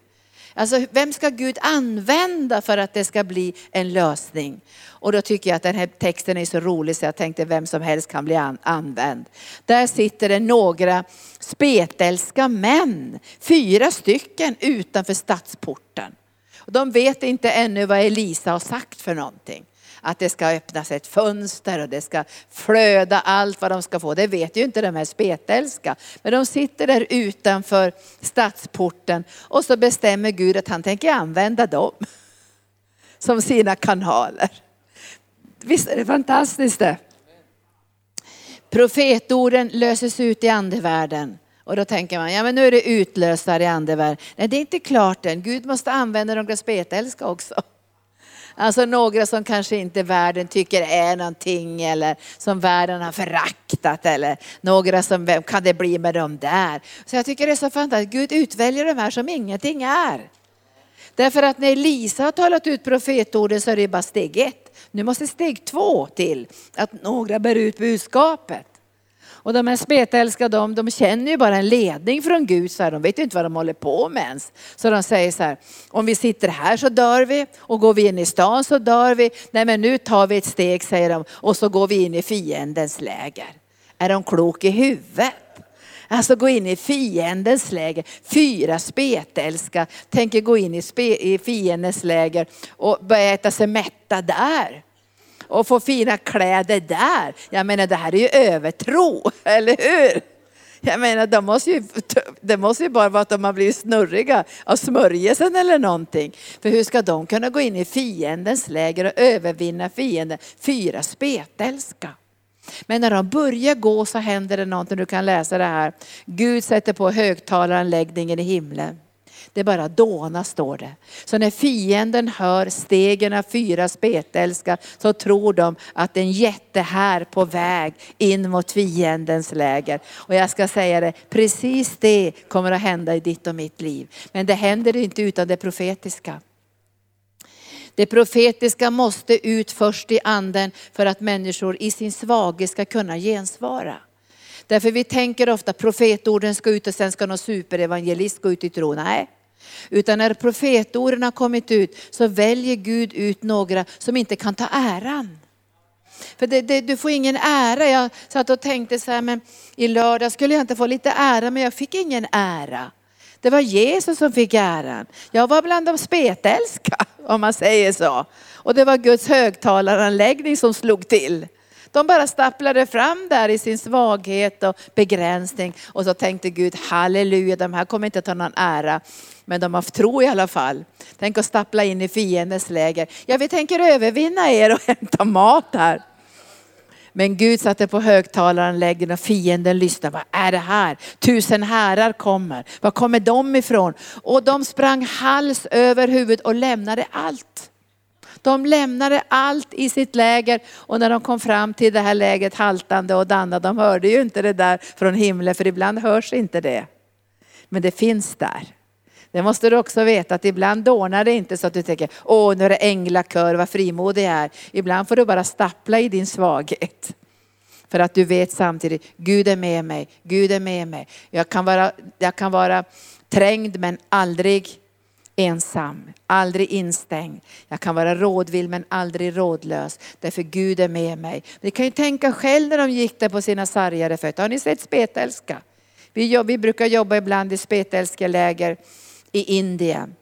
Speaker 1: Alltså vem ska Gud använda för att det ska bli en lösning? Och då tycker jag att den här texten är så rolig så jag tänkte vem som helst kan bli an använd. Där sitter det några spetälska män, fyra stycken utanför stadsporten. De vet inte ännu vad Elisa har sagt för någonting att det ska öppnas ett fönster och det ska flöda allt vad de ska få. Det vet ju inte de här spetälska. Men de sitter där utanför stadsporten och så bestämmer Gud att han tänker använda dem som sina kanaler. Visst är det fantastiskt det? Profetorden löses ut i andevärlden. Och då tänker man, ja men nu är det utlösare i andevärlden. Nej det är inte klart än, Gud måste använda de spetälska också. Alltså några som kanske inte världen tycker är någonting eller som världen har föraktat eller några som, vem kan det bli med dem där? Så jag tycker det är så fantastiskt, Gud utväljer de här som ingenting är. Därför att när Lisa har talat ut profetorden så är det bara steg ett. Nu måste steg två till, att några bär ut budskapet. Och de här spetälska de, de känner ju bara en ledning från Gud, så här, de vet ju inte vad de håller på med ens. Så de säger så här, om vi sitter här så dör vi och går vi in i stan så dör vi. Nej men nu tar vi ett steg säger de och så går vi in i fiendens läger. Är de klok i huvudet? Alltså gå in i fiendens läger. Fyra spetälska tänker gå in i, spe, i fiendens läger och börja äta sig mätta där och få fina kläder där. Jag menar det här är ju övertro, eller hur? Jag menar de måste ju, det måste ju bara vara att de har blivit snurriga av smörjelsen eller någonting. För hur ska de kunna gå in i fiendens läger och övervinna fienden? Fyra spetälska. Men när de börjar gå så händer det någonting, du kan läsa det här. Gud sätter på högtalaranläggningen i himlen. Det bara dåna står det. Så när fienden hör stegen av fyra spetälska så tror de att en jätte här på väg in mot fiendens läger. Och jag ska säga det, precis det kommer att hända i ditt och mitt liv. Men det händer inte utan det profetiska. Det profetiska måste ut först i anden för att människor i sin svaghet ska kunna gensvara. Därför vi tänker ofta profetorden ska ut och sen ska någon superevangelist gå ut i tro. Nej, utan när profetorden har kommit ut så väljer Gud ut några som inte kan ta äran. För det, det, du får ingen ära. Jag satt och tänkte så här, men i lördag skulle jag inte få lite ära, men jag fick ingen ära. Det var Jesus som fick äran. Jag var bland de spetälska, om man säger så. Och det var Guds högtalaranläggning som slog till. De bara stapplade fram där i sin svaghet och begränsning. Och så tänkte Gud, halleluja, de här kommer inte ta någon ära. Men de har tro i alla fall. Tänk att stappla in i fiendens läger. Ja, vi tänker övervinna er och hämta mat här. Men Gud satte på högtalaranläggningen och fienden lyssnade. Vad är det här? Tusen härar kommer. Var kommer de ifrån? Och de sprang hals över huvud och lämnade allt. De lämnade allt i sitt läger och när de kom fram till det här lägret haltande och danna, de hörde ju inte det där från himlen för ibland hörs inte det. Men det finns där. Det måste du också veta att ibland dånar det inte så att du tänker, åh nu är det änglakör, vad frimodig jag är. Ibland får du bara stappla i din svaghet. För att du vet samtidigt, Gud är med mig, Gud är med mig. Jag kan vara, jag kan vara trängd men aldrig ensam, aldrig instängd. Jag kan vara rådvill men aldrig rådlös. Därför Gud är med mig. Ni kan ju tänka själv när de gick där på sina sargade fötter. Har ni sett spetälska? Vi, vi brukar jobba ibland i spetälskeläger i Indien.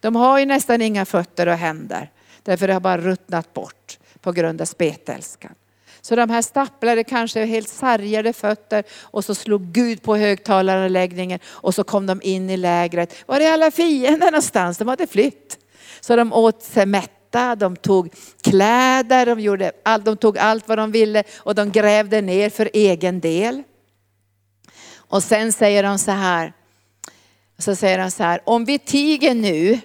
Speaker 1: De har ju nästan inga fötter och händer. Därför det har bara ruttnat bort på grund av spetälskan. Så de här stapplade kanske helt sargade fötter och så slog Gud på högtalaranläggningen och så kom de in i lägret. Var är alla fiender någonstans? De hade flytt. Så de åt sig mätta, de tog kläder, de, gjorde all, de tog allt vad de ville och de grävde ner för egen del. Och sen säger de så här, så säger de så här, om vi tiger nu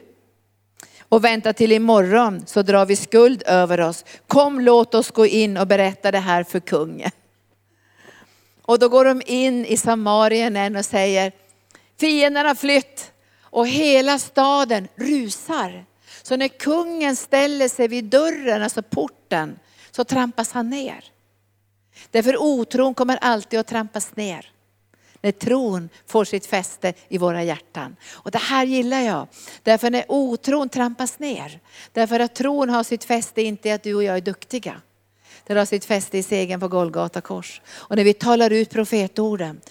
Speaker 1: och väntar till imorgon så drar vi skuld över oss. Kom låt oss gå in och berätta det här för kungen. Och då går de in i Samarien och säger, fienden har flytt och hela staden rusar. Så när kungen ställer sig vid dörren, alltså porten, så trampas han ner. Därför otron kommer alltid att trampas ner när tron får sitt fäste i våra hjärtan. Och det här gillar jag. Därför när otron trampas ner. Därför att tron har sitt fäste inte i att du och jag är duktiga. Det har sitt fäste i segern på Golgata kors. Och när vi talar ut profetorden,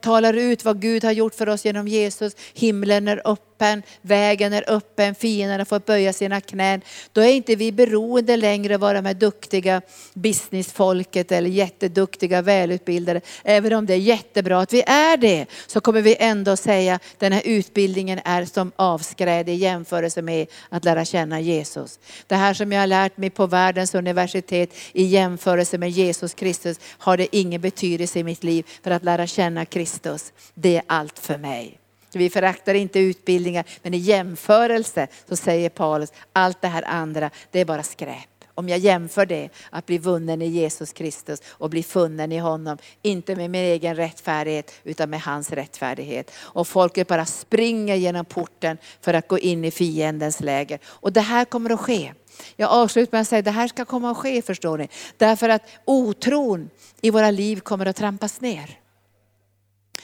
Speaker 1: talar ut vad Gud har gjort för oss genom Jesus, himlen är öppen, vägen är öppen, fienden har fått böja sina knän. Då är inte vi beroende längre av vara med duktiga businessfolket eller jätteduktiga välutbildade. Även om det är jättebra att vi är det, så kommer vi ändå säga den här utbildningen är som avskräd i jämförelse med att lära känna Jesus. Det här som jag har lärt mig på världens universitet i jämförelse med Jesus Kristus har det ingen betydelse i mitt liv för att lära känna Kristus. Det är allt för mig. Vi föraktar inte utbildningar, men i jämförelse så säger Paulus, allt det här andra, det är bara skräp. Om jag jämför det, att bli vunnen i Jesus Kristus och bli funnen i honom, inte med min egen rättfärdighet utan med hans rättfärdighet. Och folket bara springer genom porten för att gå in i fiendens läger. Och det här kommer att ske. Jag avslutar med att säga att det här ska komma att ske förstår ni. Därför att otron i våra liv kommer att trampas ner.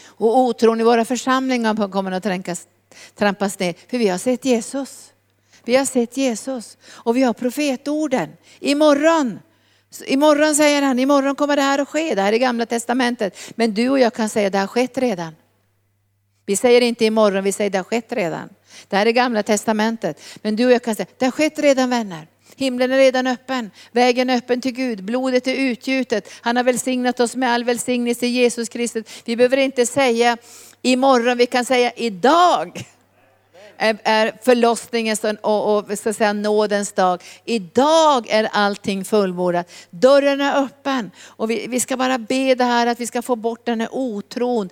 Speaker 1: Och otron i våra församlingar kommer att trampas, trampas ner. För vi har sett Jesus. Vi har sett Jesus och vi har profetorden. Imorgon, imorgon säger han, imorgon kommer det här att ske. Det här är gamla testamentet. Men du och jag kan säga, det har skett redan. Vi säger inte imorgon, vi säger det har skett redan. Det här är gamla testamentet. Men du och jag kan säga, det har skett redan vänner. Himlen är redan öppen, vägen är öppen till Gud, blodet är utgjutet. Han har välsignat oss med all välsignelse i Jesus Kristus. Vi behöver inte säga imorgon, vi kan säga idag är förlossningens och, och ska säga, nådens dag. Idag är allting fullbordat. Dörren är öppen. Och vi, vi, ska bara be det här att vi ska få bort den här otron.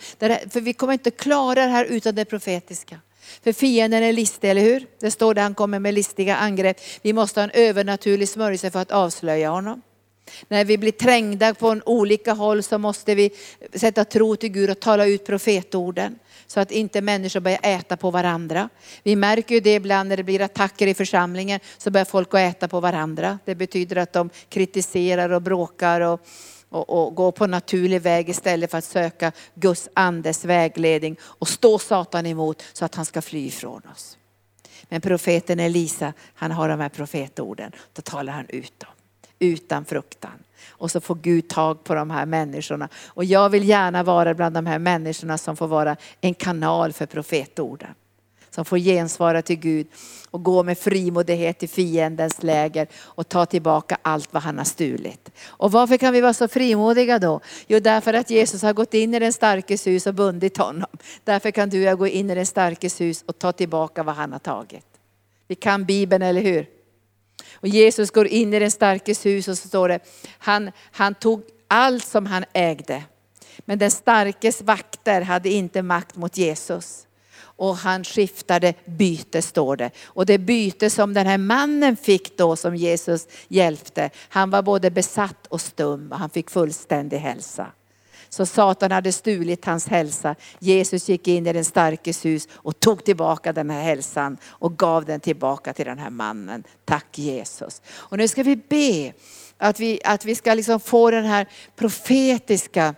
Speaker 1: För vi kommer inte klara det här utan det profetiska. För fienden är listig, eller hur? Det står där han kommer med listiga angrepp. Vi måste ha en övernaturlig smörjelse för att avslöja honom. När vi blir trängda på olika håll så måste vi sätta tro till Gud och tala ut profetorden. Så att inte människor börjar äta på varandra. Vi märker ju det ibland när det blir attacker i församlingen så börjar folk att äta på varandra. Det betyder att de kritiserar och bråkar och, och, och går på naturlig väg istället för att söka Guds andes vägledning och stå Satan emot så att han ska fly ifrån oss. Men profeten Elisa, han har de här profetorden, då talar han ut dem utan fruktan. Och så får Gud tag på de här människorna. Och jag vill gärna vara bland de här människorna som får vara en kanal för profetorden. Som får gensvara till Gud och gå med frimodighet i fiendens läger och ta tillbaka allt vad han har stulit. Och varför kan vi vara så frimodiga då? Jo, därför att Jesus har gått in i den starkes hus och bundit honom. Därför kan du och jag gå in i den starkes hus och ta tillbaka vad han har tagit. Vi kan Bibeln, eller hur? Och Jesus går in i den starkes hus och så står det, han, han tog allt som han ägde. Men den starkes vakter hade inte makt mot Jesus. Och han skiftade byte står det. Och det byte som den här mannen fick då som Jesus hjälpte, han var både besatt och stum och han fick fullständig hälsa. Så Satan hade stulit hans hälsa. Jesus gick in i den starkes hus och tog tillbaka den här hälsan och gav den tillbaka till den här mannen. Tack Jesus. Och nu ska vi be att vi, att vi ska liksom få den här profetiska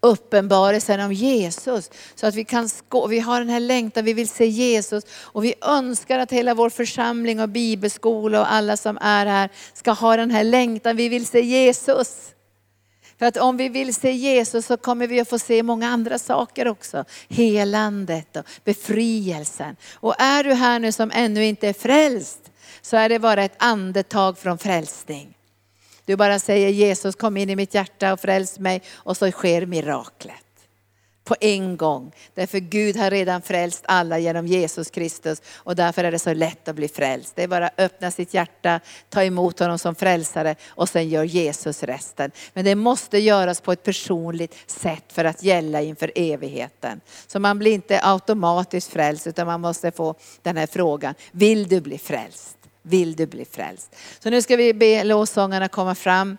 Speaker 1: uppenbarelsen om Jesus. Så att vi kan vi har den här längtan, vi vill se Jesus och vi önskar att hela vår församling och bibelskola och alla som är här ska ha den här längtan, vi vill se Jesus. För att om vi vill se Jesus så kommer vi att få se många andra saker också. Helandet och befrielsen. Och är du här nu som ännu inte är frälst så är det bara ett andetag från frälsning. Du bara säger Jesus kom in i mitt hjärta och fräls mig och så sker miraklet. På en gång. Därför Gud har redan frälst alla genom Jesus Kristus och därför är det så lätt att bli frälst. Det är bara att öppna sitt hjärta, ta emot honom som frälsare och sen gör Jesus resten. Men det måste göras på ett personligt sätt för att gälla inför evigheten. Så man blir inte automatiskt frälst utan man måste få den här frågan, vill du bli frälst? Vill du bli frälst? Så nu ska vi be lovsångarna komma fram.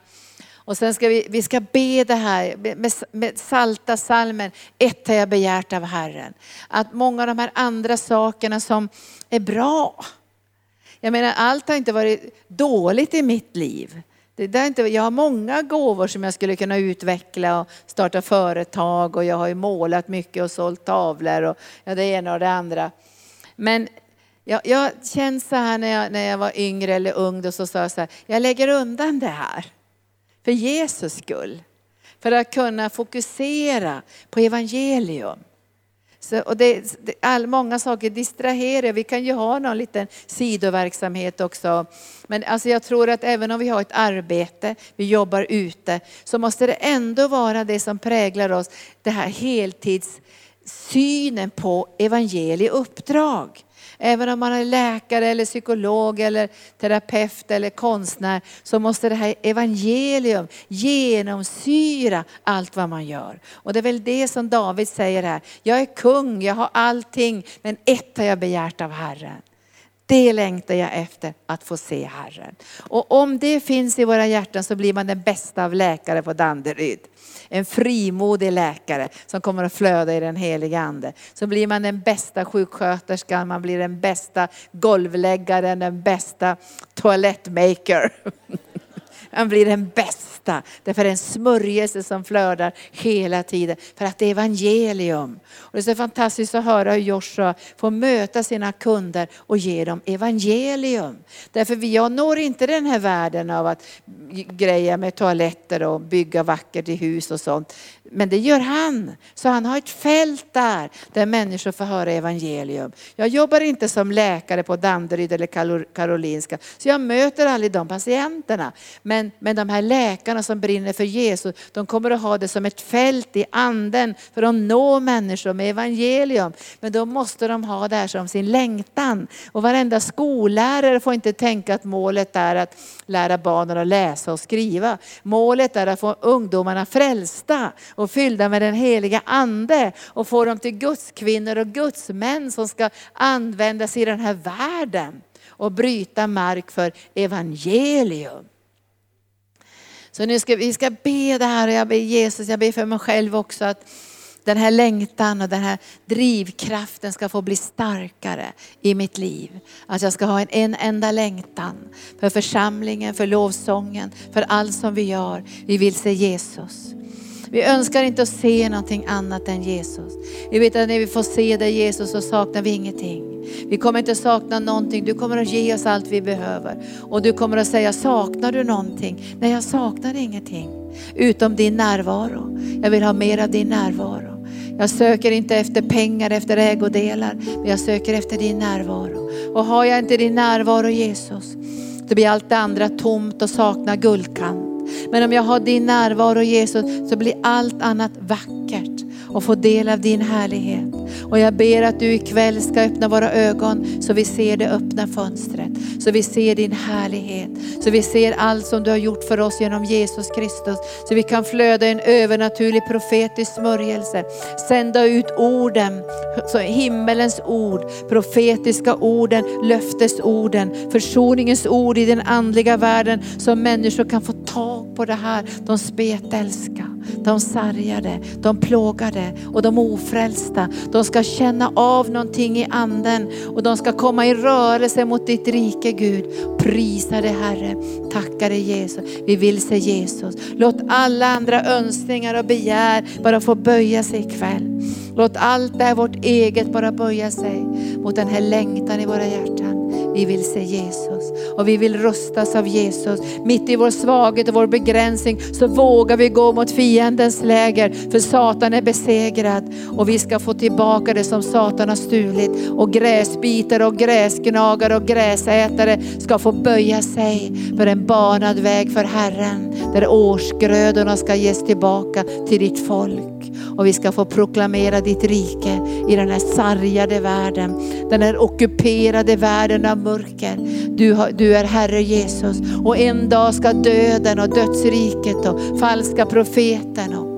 Speaker 1: Och sen ska vi, vi ska be det här med, med salta salmen. Ett har jag begärt av Herren. Att många av de här andra sakerna som är bra. Jag menar allt har inte varit dåligt i mitt liv. Det där inte, jag har många gåvor som jag skulle kunna utveckla och starta företag och jag har ju målat mycket och sålt tavlor och ja, det ena och det andra. Men jag, jag känner så här när jag, när jag var yngre eller ung, då så sa jag så här, jag lägger undan det här. För Jesus skull. För att kunna fokusera på evangelium. Så, och det, det, all, många saker distraherar, vi kan ju ha någon liten sidoverksamhet också. Men alltså jag tror att även om vi har ett arbete, vi jobbar ute, så måste det ändå vara det som präglar oss, det här heltidssynen på evangelieuppdrag. Även om man är läkare eller psykolog eller terapeut eller konstnär så måste det här evangelium genomsyra allt vad man gör. Och det är väl det som David säger här. Jag är kung, jag har allting, men ett har jag begärt av Herren. Det längtar jag efter att få se Herren. Och om det finns i våra hjärtan så blir man den bästa av läkare på Danderyd en frimodig läkare som kommer att flöda i den heliga ande. Så blir man den bästa sjuksköterskan, man blir den bästa golvläggaren, den bästa toalettmaker. Han blir den bästa. Därför är det en smörjelse som flödar hela tiden. För att det är evangelium. Och det är så fantastiskt att höra hur Joshua får möta sina kunder och ge dem evangelium. Därför jag når inte den här världen av att greja med toaletter och bygga vackert i hus och sånt. Men det gör han. Så han har ett fält där, där människor får höra evangelium. Jag jobbar inte som läkare på Danderyd eller Karolinska, så jag möter aldrig de patienterna. Men, men de här läkarna som brinner för Jesus, de kommer att ha det som ett fält i anden för de når människor med evangelium. Men då måste de ha det här som sin längtan. Och varenda skollärare får inte tänka att målet är att lära barnen att läsa och skriva. Målet är att få ungdomarna frälsta och fyllda med den heliga ande och få dem till Guds kvinnor och Guds män som ska användas i den här världen och bryta mark för evangelium. Så nu ska vi ska be det här och jag ber Jesus, jag ber för mig själv också att den här längtan och den här drivkraften ska få bli starkare i mitt liv. Att jag ska ha en, en enda längtan för församlingen, för lovsången, för allt som vi gör. Vi vill se Jesus. Vi önskar inte att se någonting annat än Jesus. Vi vet att när vi får se dig Jesus så saknar vi ingenting. Vi kommer inte sakna någonting. Du kommer att ge oss allt vi behöver. Och du kommer att säga, saknar du någonting? Nej, jag saknar ingenting. Utom din närvaro. Jag vill ha mer av din närvaro. Jag söker inte efter pengar, efter ägodelar, men jag söker efter din närvaro. Och har jag inte din närvaro Jesus, då blir allt det andra tomt och saknar guldkant. Men om jag har din närvaro Jesus så blir allt annat vackert och få del av din härlighet. Och jag ber att du ikväll ska öppna våra ögon så vi ser det öppna fönstret. Så vi ser din härlighet. Så vi ser allt som du har gjort för oss genom Jesus Kristus. Så vi kan flöda en övernaturlig profetisk smörjelse. Sända ut orden, så himmelens ord, profetiska orden, löftesorden, försoningens ord i den andliga världen. Så människor kan få tag på det här de spetälska de sargade, de plågade och de ofrälsta. De ska känna av någonting i anden och de ska komma i rörelse mot ditt rike Gud. Prisa dig Herre, tacka dig Jesus. Vi vill se Jesus. Låt alla andra önskningar och begär bara få böja sig ikväll. Låt allt det här vårt eget bara böja sig mot den här längtan i våra hjärtan. Vi vill se Jesus. Och vi vill rustas av Jesus. Mitt i vår svaghet och vår begränsning så vågar vi gå mot fiendens läger. För Satan är besegrad. Och vi ska få tillbaka det som Satan har stulit. Och gräsbitare och gräsgnagare och gräsätare ska få böja sig för en banad väg för Herren. Där årsgrödorna ska ges tillbaka till ditt folk. Och vi ska få proklamera ditt rike i den här sargade världen, den här ockuperade världen av mörker. Du, har, du är Herre Jesus och en dag ska döden och dödsriket och falska profeten och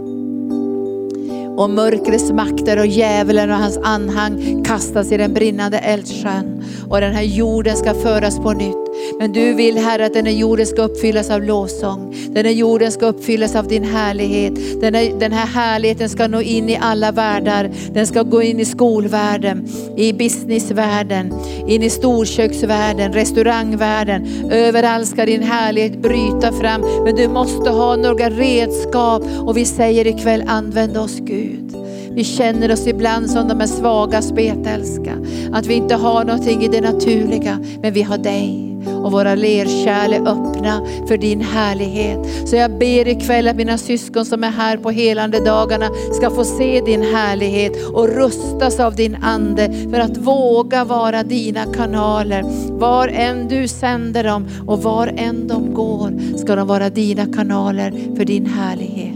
Speaker 1: och mörkrets makter och djävulen och hans anhang kastas i den brinnande eldsjön. Och den här jorden ska föras på nytt. Men du vill Herre att den här jorden ska uppfyllas av lovsång. Den här jorden ska uppfyllas av din härlighet. Den här, den här härligheten ska nå in i alla världar. Den ska gå in i skolvärlden, i businessvärlden, in i storköksvärlden, restaurangvärlden. Överallt ska din härlighet bryta fram. Men du måste ha några redskap och vi säger ikväll använd oss Gud. Vi känner oss ibland som de är svaga spetälska. Att vi inte har någonting i det naturliga, men vi har dig och våra lerkärl är öppna för din härlighet. Så jag ber ikväll att mina syskon som är här på helande dagarna ska få se din härlighet och rustas av din ande för att våga vara dina kanaler. Var än du sänder dem och var än de går ska de vara dina kanaler för din härlighet.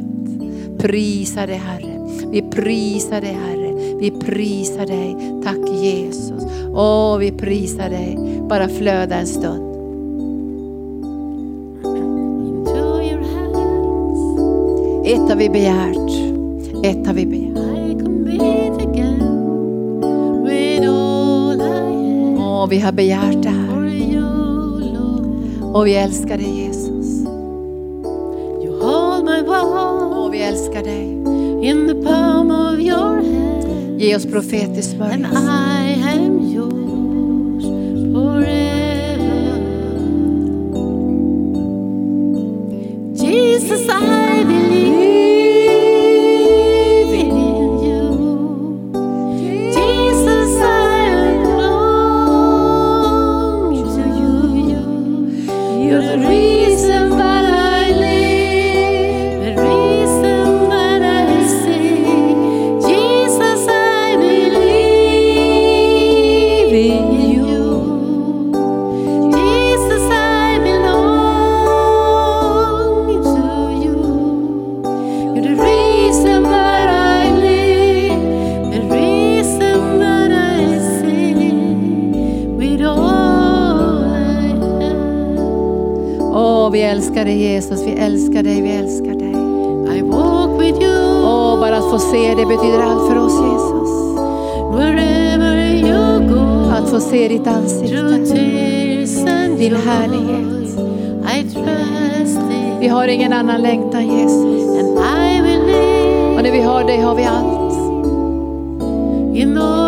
Speaker 1: Prisa dig Herre. Vi prisar dig Herre. Vi prisar dig. Tack Jesus. Åh, vi prisar dig. Bara flöda en stund. Ett har vi begärt. Ett har vi begärt. Åh, vi har begärt det här. Och vi älskar dig Jesus. Åh, vi älskar dig. Ge oss profetisk smörjelse.
Speaker 2: Jesus,
Speaker 1: dig Jesus. Vi älskar dig, vi älskar dig.
Speaker 2: I walk with you.
Speaker 1: Åh, bara att få se det betyder allt för oss Jesus.
Speaker 2: Wherever you go,
Speaker 1: Att få se ditt ansikte. Din härlighet.
Speaker 2: I trust in
Speaker 1: Vi har ingen annan längtan Jesus.
Speaker 2: and I
Speaker 1: Och när vi har dig har vi allt.
Speaker 2: in all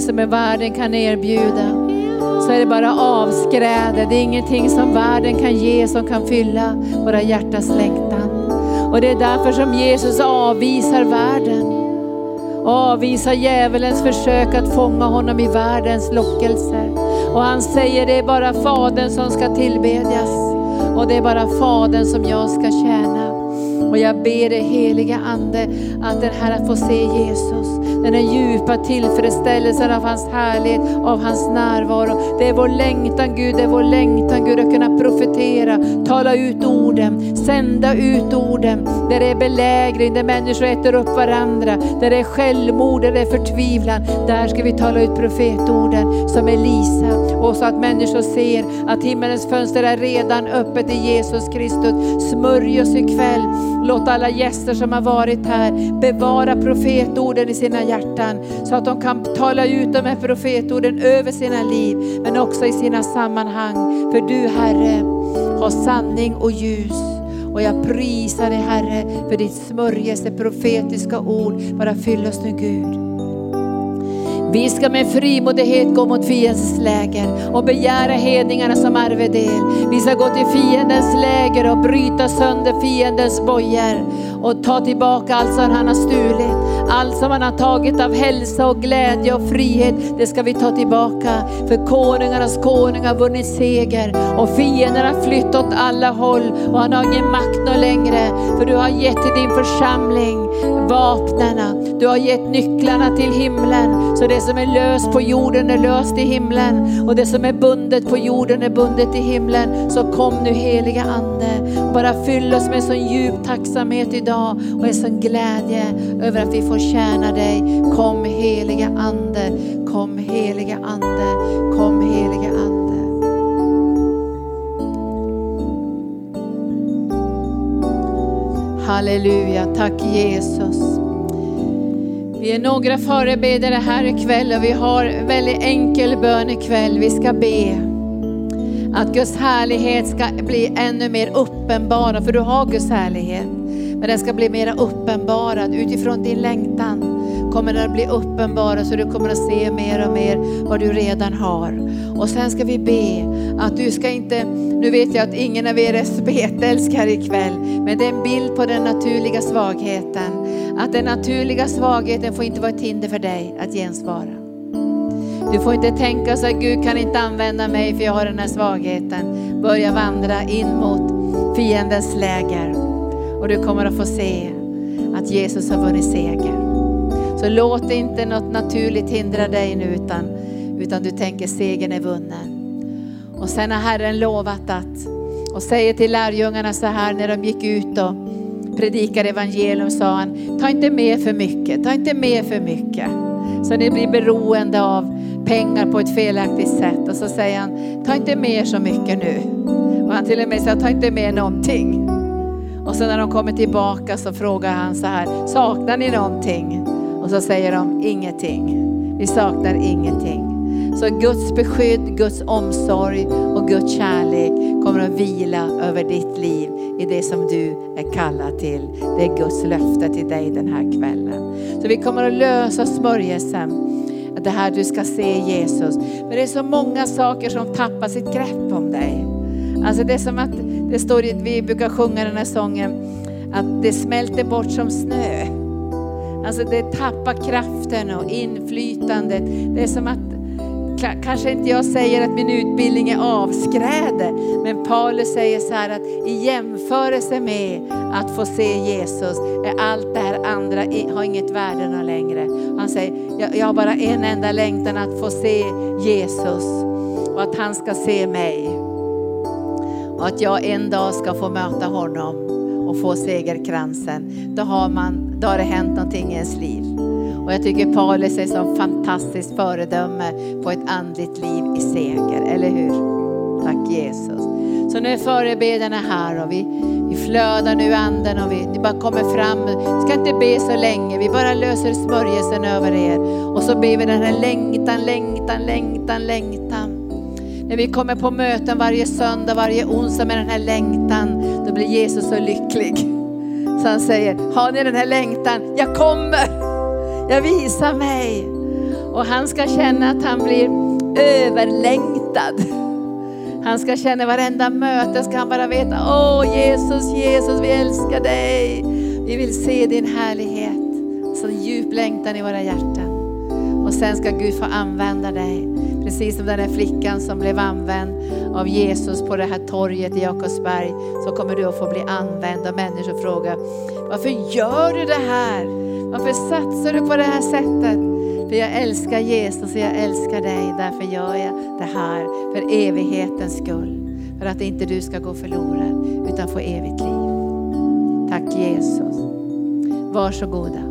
Speaker 1: som världen kan erbjuda så är det bara avskräde. Det är ingenting som världen kan ge som kan fylla våra hjärtas längtan. Och det är därför som Jesus avvisar världen. Avvisar djävulens försök att fånga honom i världens lockelser. Och han säger det är bara Fadern som ska tillbedjas. Och det är bara Fadern som jag ska tjäna. Och jag ber dig heliga Ande att den här att få se Jesus den här djupa tillfredsställelsen av hans härlighet, av hans närvaro. Det är vår längtan Gud, det är vår längtan Gud att kunna profetera, tala ut orden, sända ut orden. Där det är belägring, där människor äter upp varandra, där det är självmord, där det är förtvivlan. Där ska vi tala ut profetorden som Elisa. Och så att människor ser att himmelens fönster är redan öppet i Jesus Kristus. Smörj oss ikväll. Låt alla gäster som har varit här bevara profetorden i sina hjärtan så att de kan tala ut de här profetorden över sina liv men också i sina sammanhang. För du Herre har sanning och ljus. Och jag prisar dig Herre för ditt smörjelse profetiska ord. Bara fyll oss nu Gud. Vi ska med frimodighet gå mot fiendens läger och begära hedningarna som arvedel. Vi ska gå till fiendens läger och bryta sönder fiendens bojor och ta tillbaka allt som han har stulit. Allt som han har tagit av hälsa och glädje och frihet, det ska vi ta tillbaka. För konungarnas konung har vunnit seger och fienden har flytt åt alla håll och han har ingen makt nå längre. För du har gett till din församling vapnena, du har gett nycklarna till himlen. Så det som är löst på jorden är löst i himlen och det som är bundet på jorden är bundet i himlen. Så kom nu heliga Ande bara fyll oss med sån djup tacksamhet idag och en sån glädje över att vi får tjäna dig. Kom heliga Ande, kom heliga Ande, kom heliga Ande. Halleluja, tack Jesus. Vi är några förebedjare här ikväll och vi har en väldigt enkel bön ikväll. Vi ska be att Guds härlighet ska bli ännu mer uppenbar för du har Guds härlighet. Men den ska bli mer uppenbarad utifrån din längtan kommer den att bli uppenbarad så du kommer att se mer och mer vad du redan har. Och sen ska vi be att du ska inte, nu vet jag att ingen av er är spetälskare ikväll, men det är en bild på den naturliga svagheten. Att den naturliga svagheten får inte vara ett hinder för dig att gensvara. Du får inte tänka så att Gud kan inte använda mig för jag har den här svagheten. Börja vandra in mot fiendens läger och du kommer att få se att Jesus har vunnit seger. Så låt inte något naturligt hindra dig nu utan, utan du tänker segern är vunnen. Och sen har Herren lovat att, och säger till lärjungarna så här när de gick ut och predikade evangelium sa han, ta inte med för mycket, ta inte med för mycket. Så ni blir beroende av pengar på ett felaktigt sätt. Och så säger han, ta inte med så mycket nu. Och han till och med säger, ta inte med någonting. Och så när de kommer tillbaka så frågar han så här, saknar ni någonting? Och så säger de ingenting. Vi saknar ingenting. Så Guds beskydd, Guds omsorg och Guds kärlek kommer att vila över ditt liv i det som du är kallad till. Det är Guds löfte till dig den här kvällen. Så vi kommer att lösa smörjelsen. Det här du ska se Jesus. Men det är så många saker som tappar sitt grepp om dig. Alltså det är som att, det står, vi brukar sjunga den här sången, att det smälter bort som snö. Alltså det tappar kraften och inflytandet. Det är som att, kanske inte jag säger att min utbildning är avskräde, men Paulus säger så här att i jämförelse med att få se Jesus är allt det här andra har inget värde längre. Han säger, jag har bara en enda längtan att få se Jesus och att han ska se mig. Och att jag en dag ska få möta honom och få segerkransen. Då har man då har det hänt någonting i ens liv. Och jag tycker Paulus är som fantastiskt föredöme på ett andligt liv i seger, eller hur? Tack Jesus. Så nu är förebedjarna här och vi, vi flödar nu anden och vi, vi bara kommer fram. Vi ska inte be så länge, vi bara löser smörjelsen över er. Och så ber vi den här längtan, längtan, längtan, längtan. När vi kommer på möten varje söndag, varje onsdag med den här längtan, då blir Jesus så lycklig. Så han säger, har ni den här längtan? Jag kommer, jag visar mig. Och han ska känna att han blir överlängtad. Han ska känna varenda möte, ska han bara veta, åh Jesus, Jesus, vi älskar dig. Vi vill se din härlighet. Så djup längtan i våra hjärtan. Och sen ska Gud få använda dig. Precis som den där flickan som blev använd av Jesus på det här torget i Jakobsberg. Så kommer du att få bli använd och människor frågar, varför gör du det här? Varför satsar du på det här sättet? För jag älskar Jesus och jag älskar dig. Därför gör jag det här för evighetens skull. För att inte du ska gå förlorad utan få evigt liv. Tack Jesus. Varsågoda.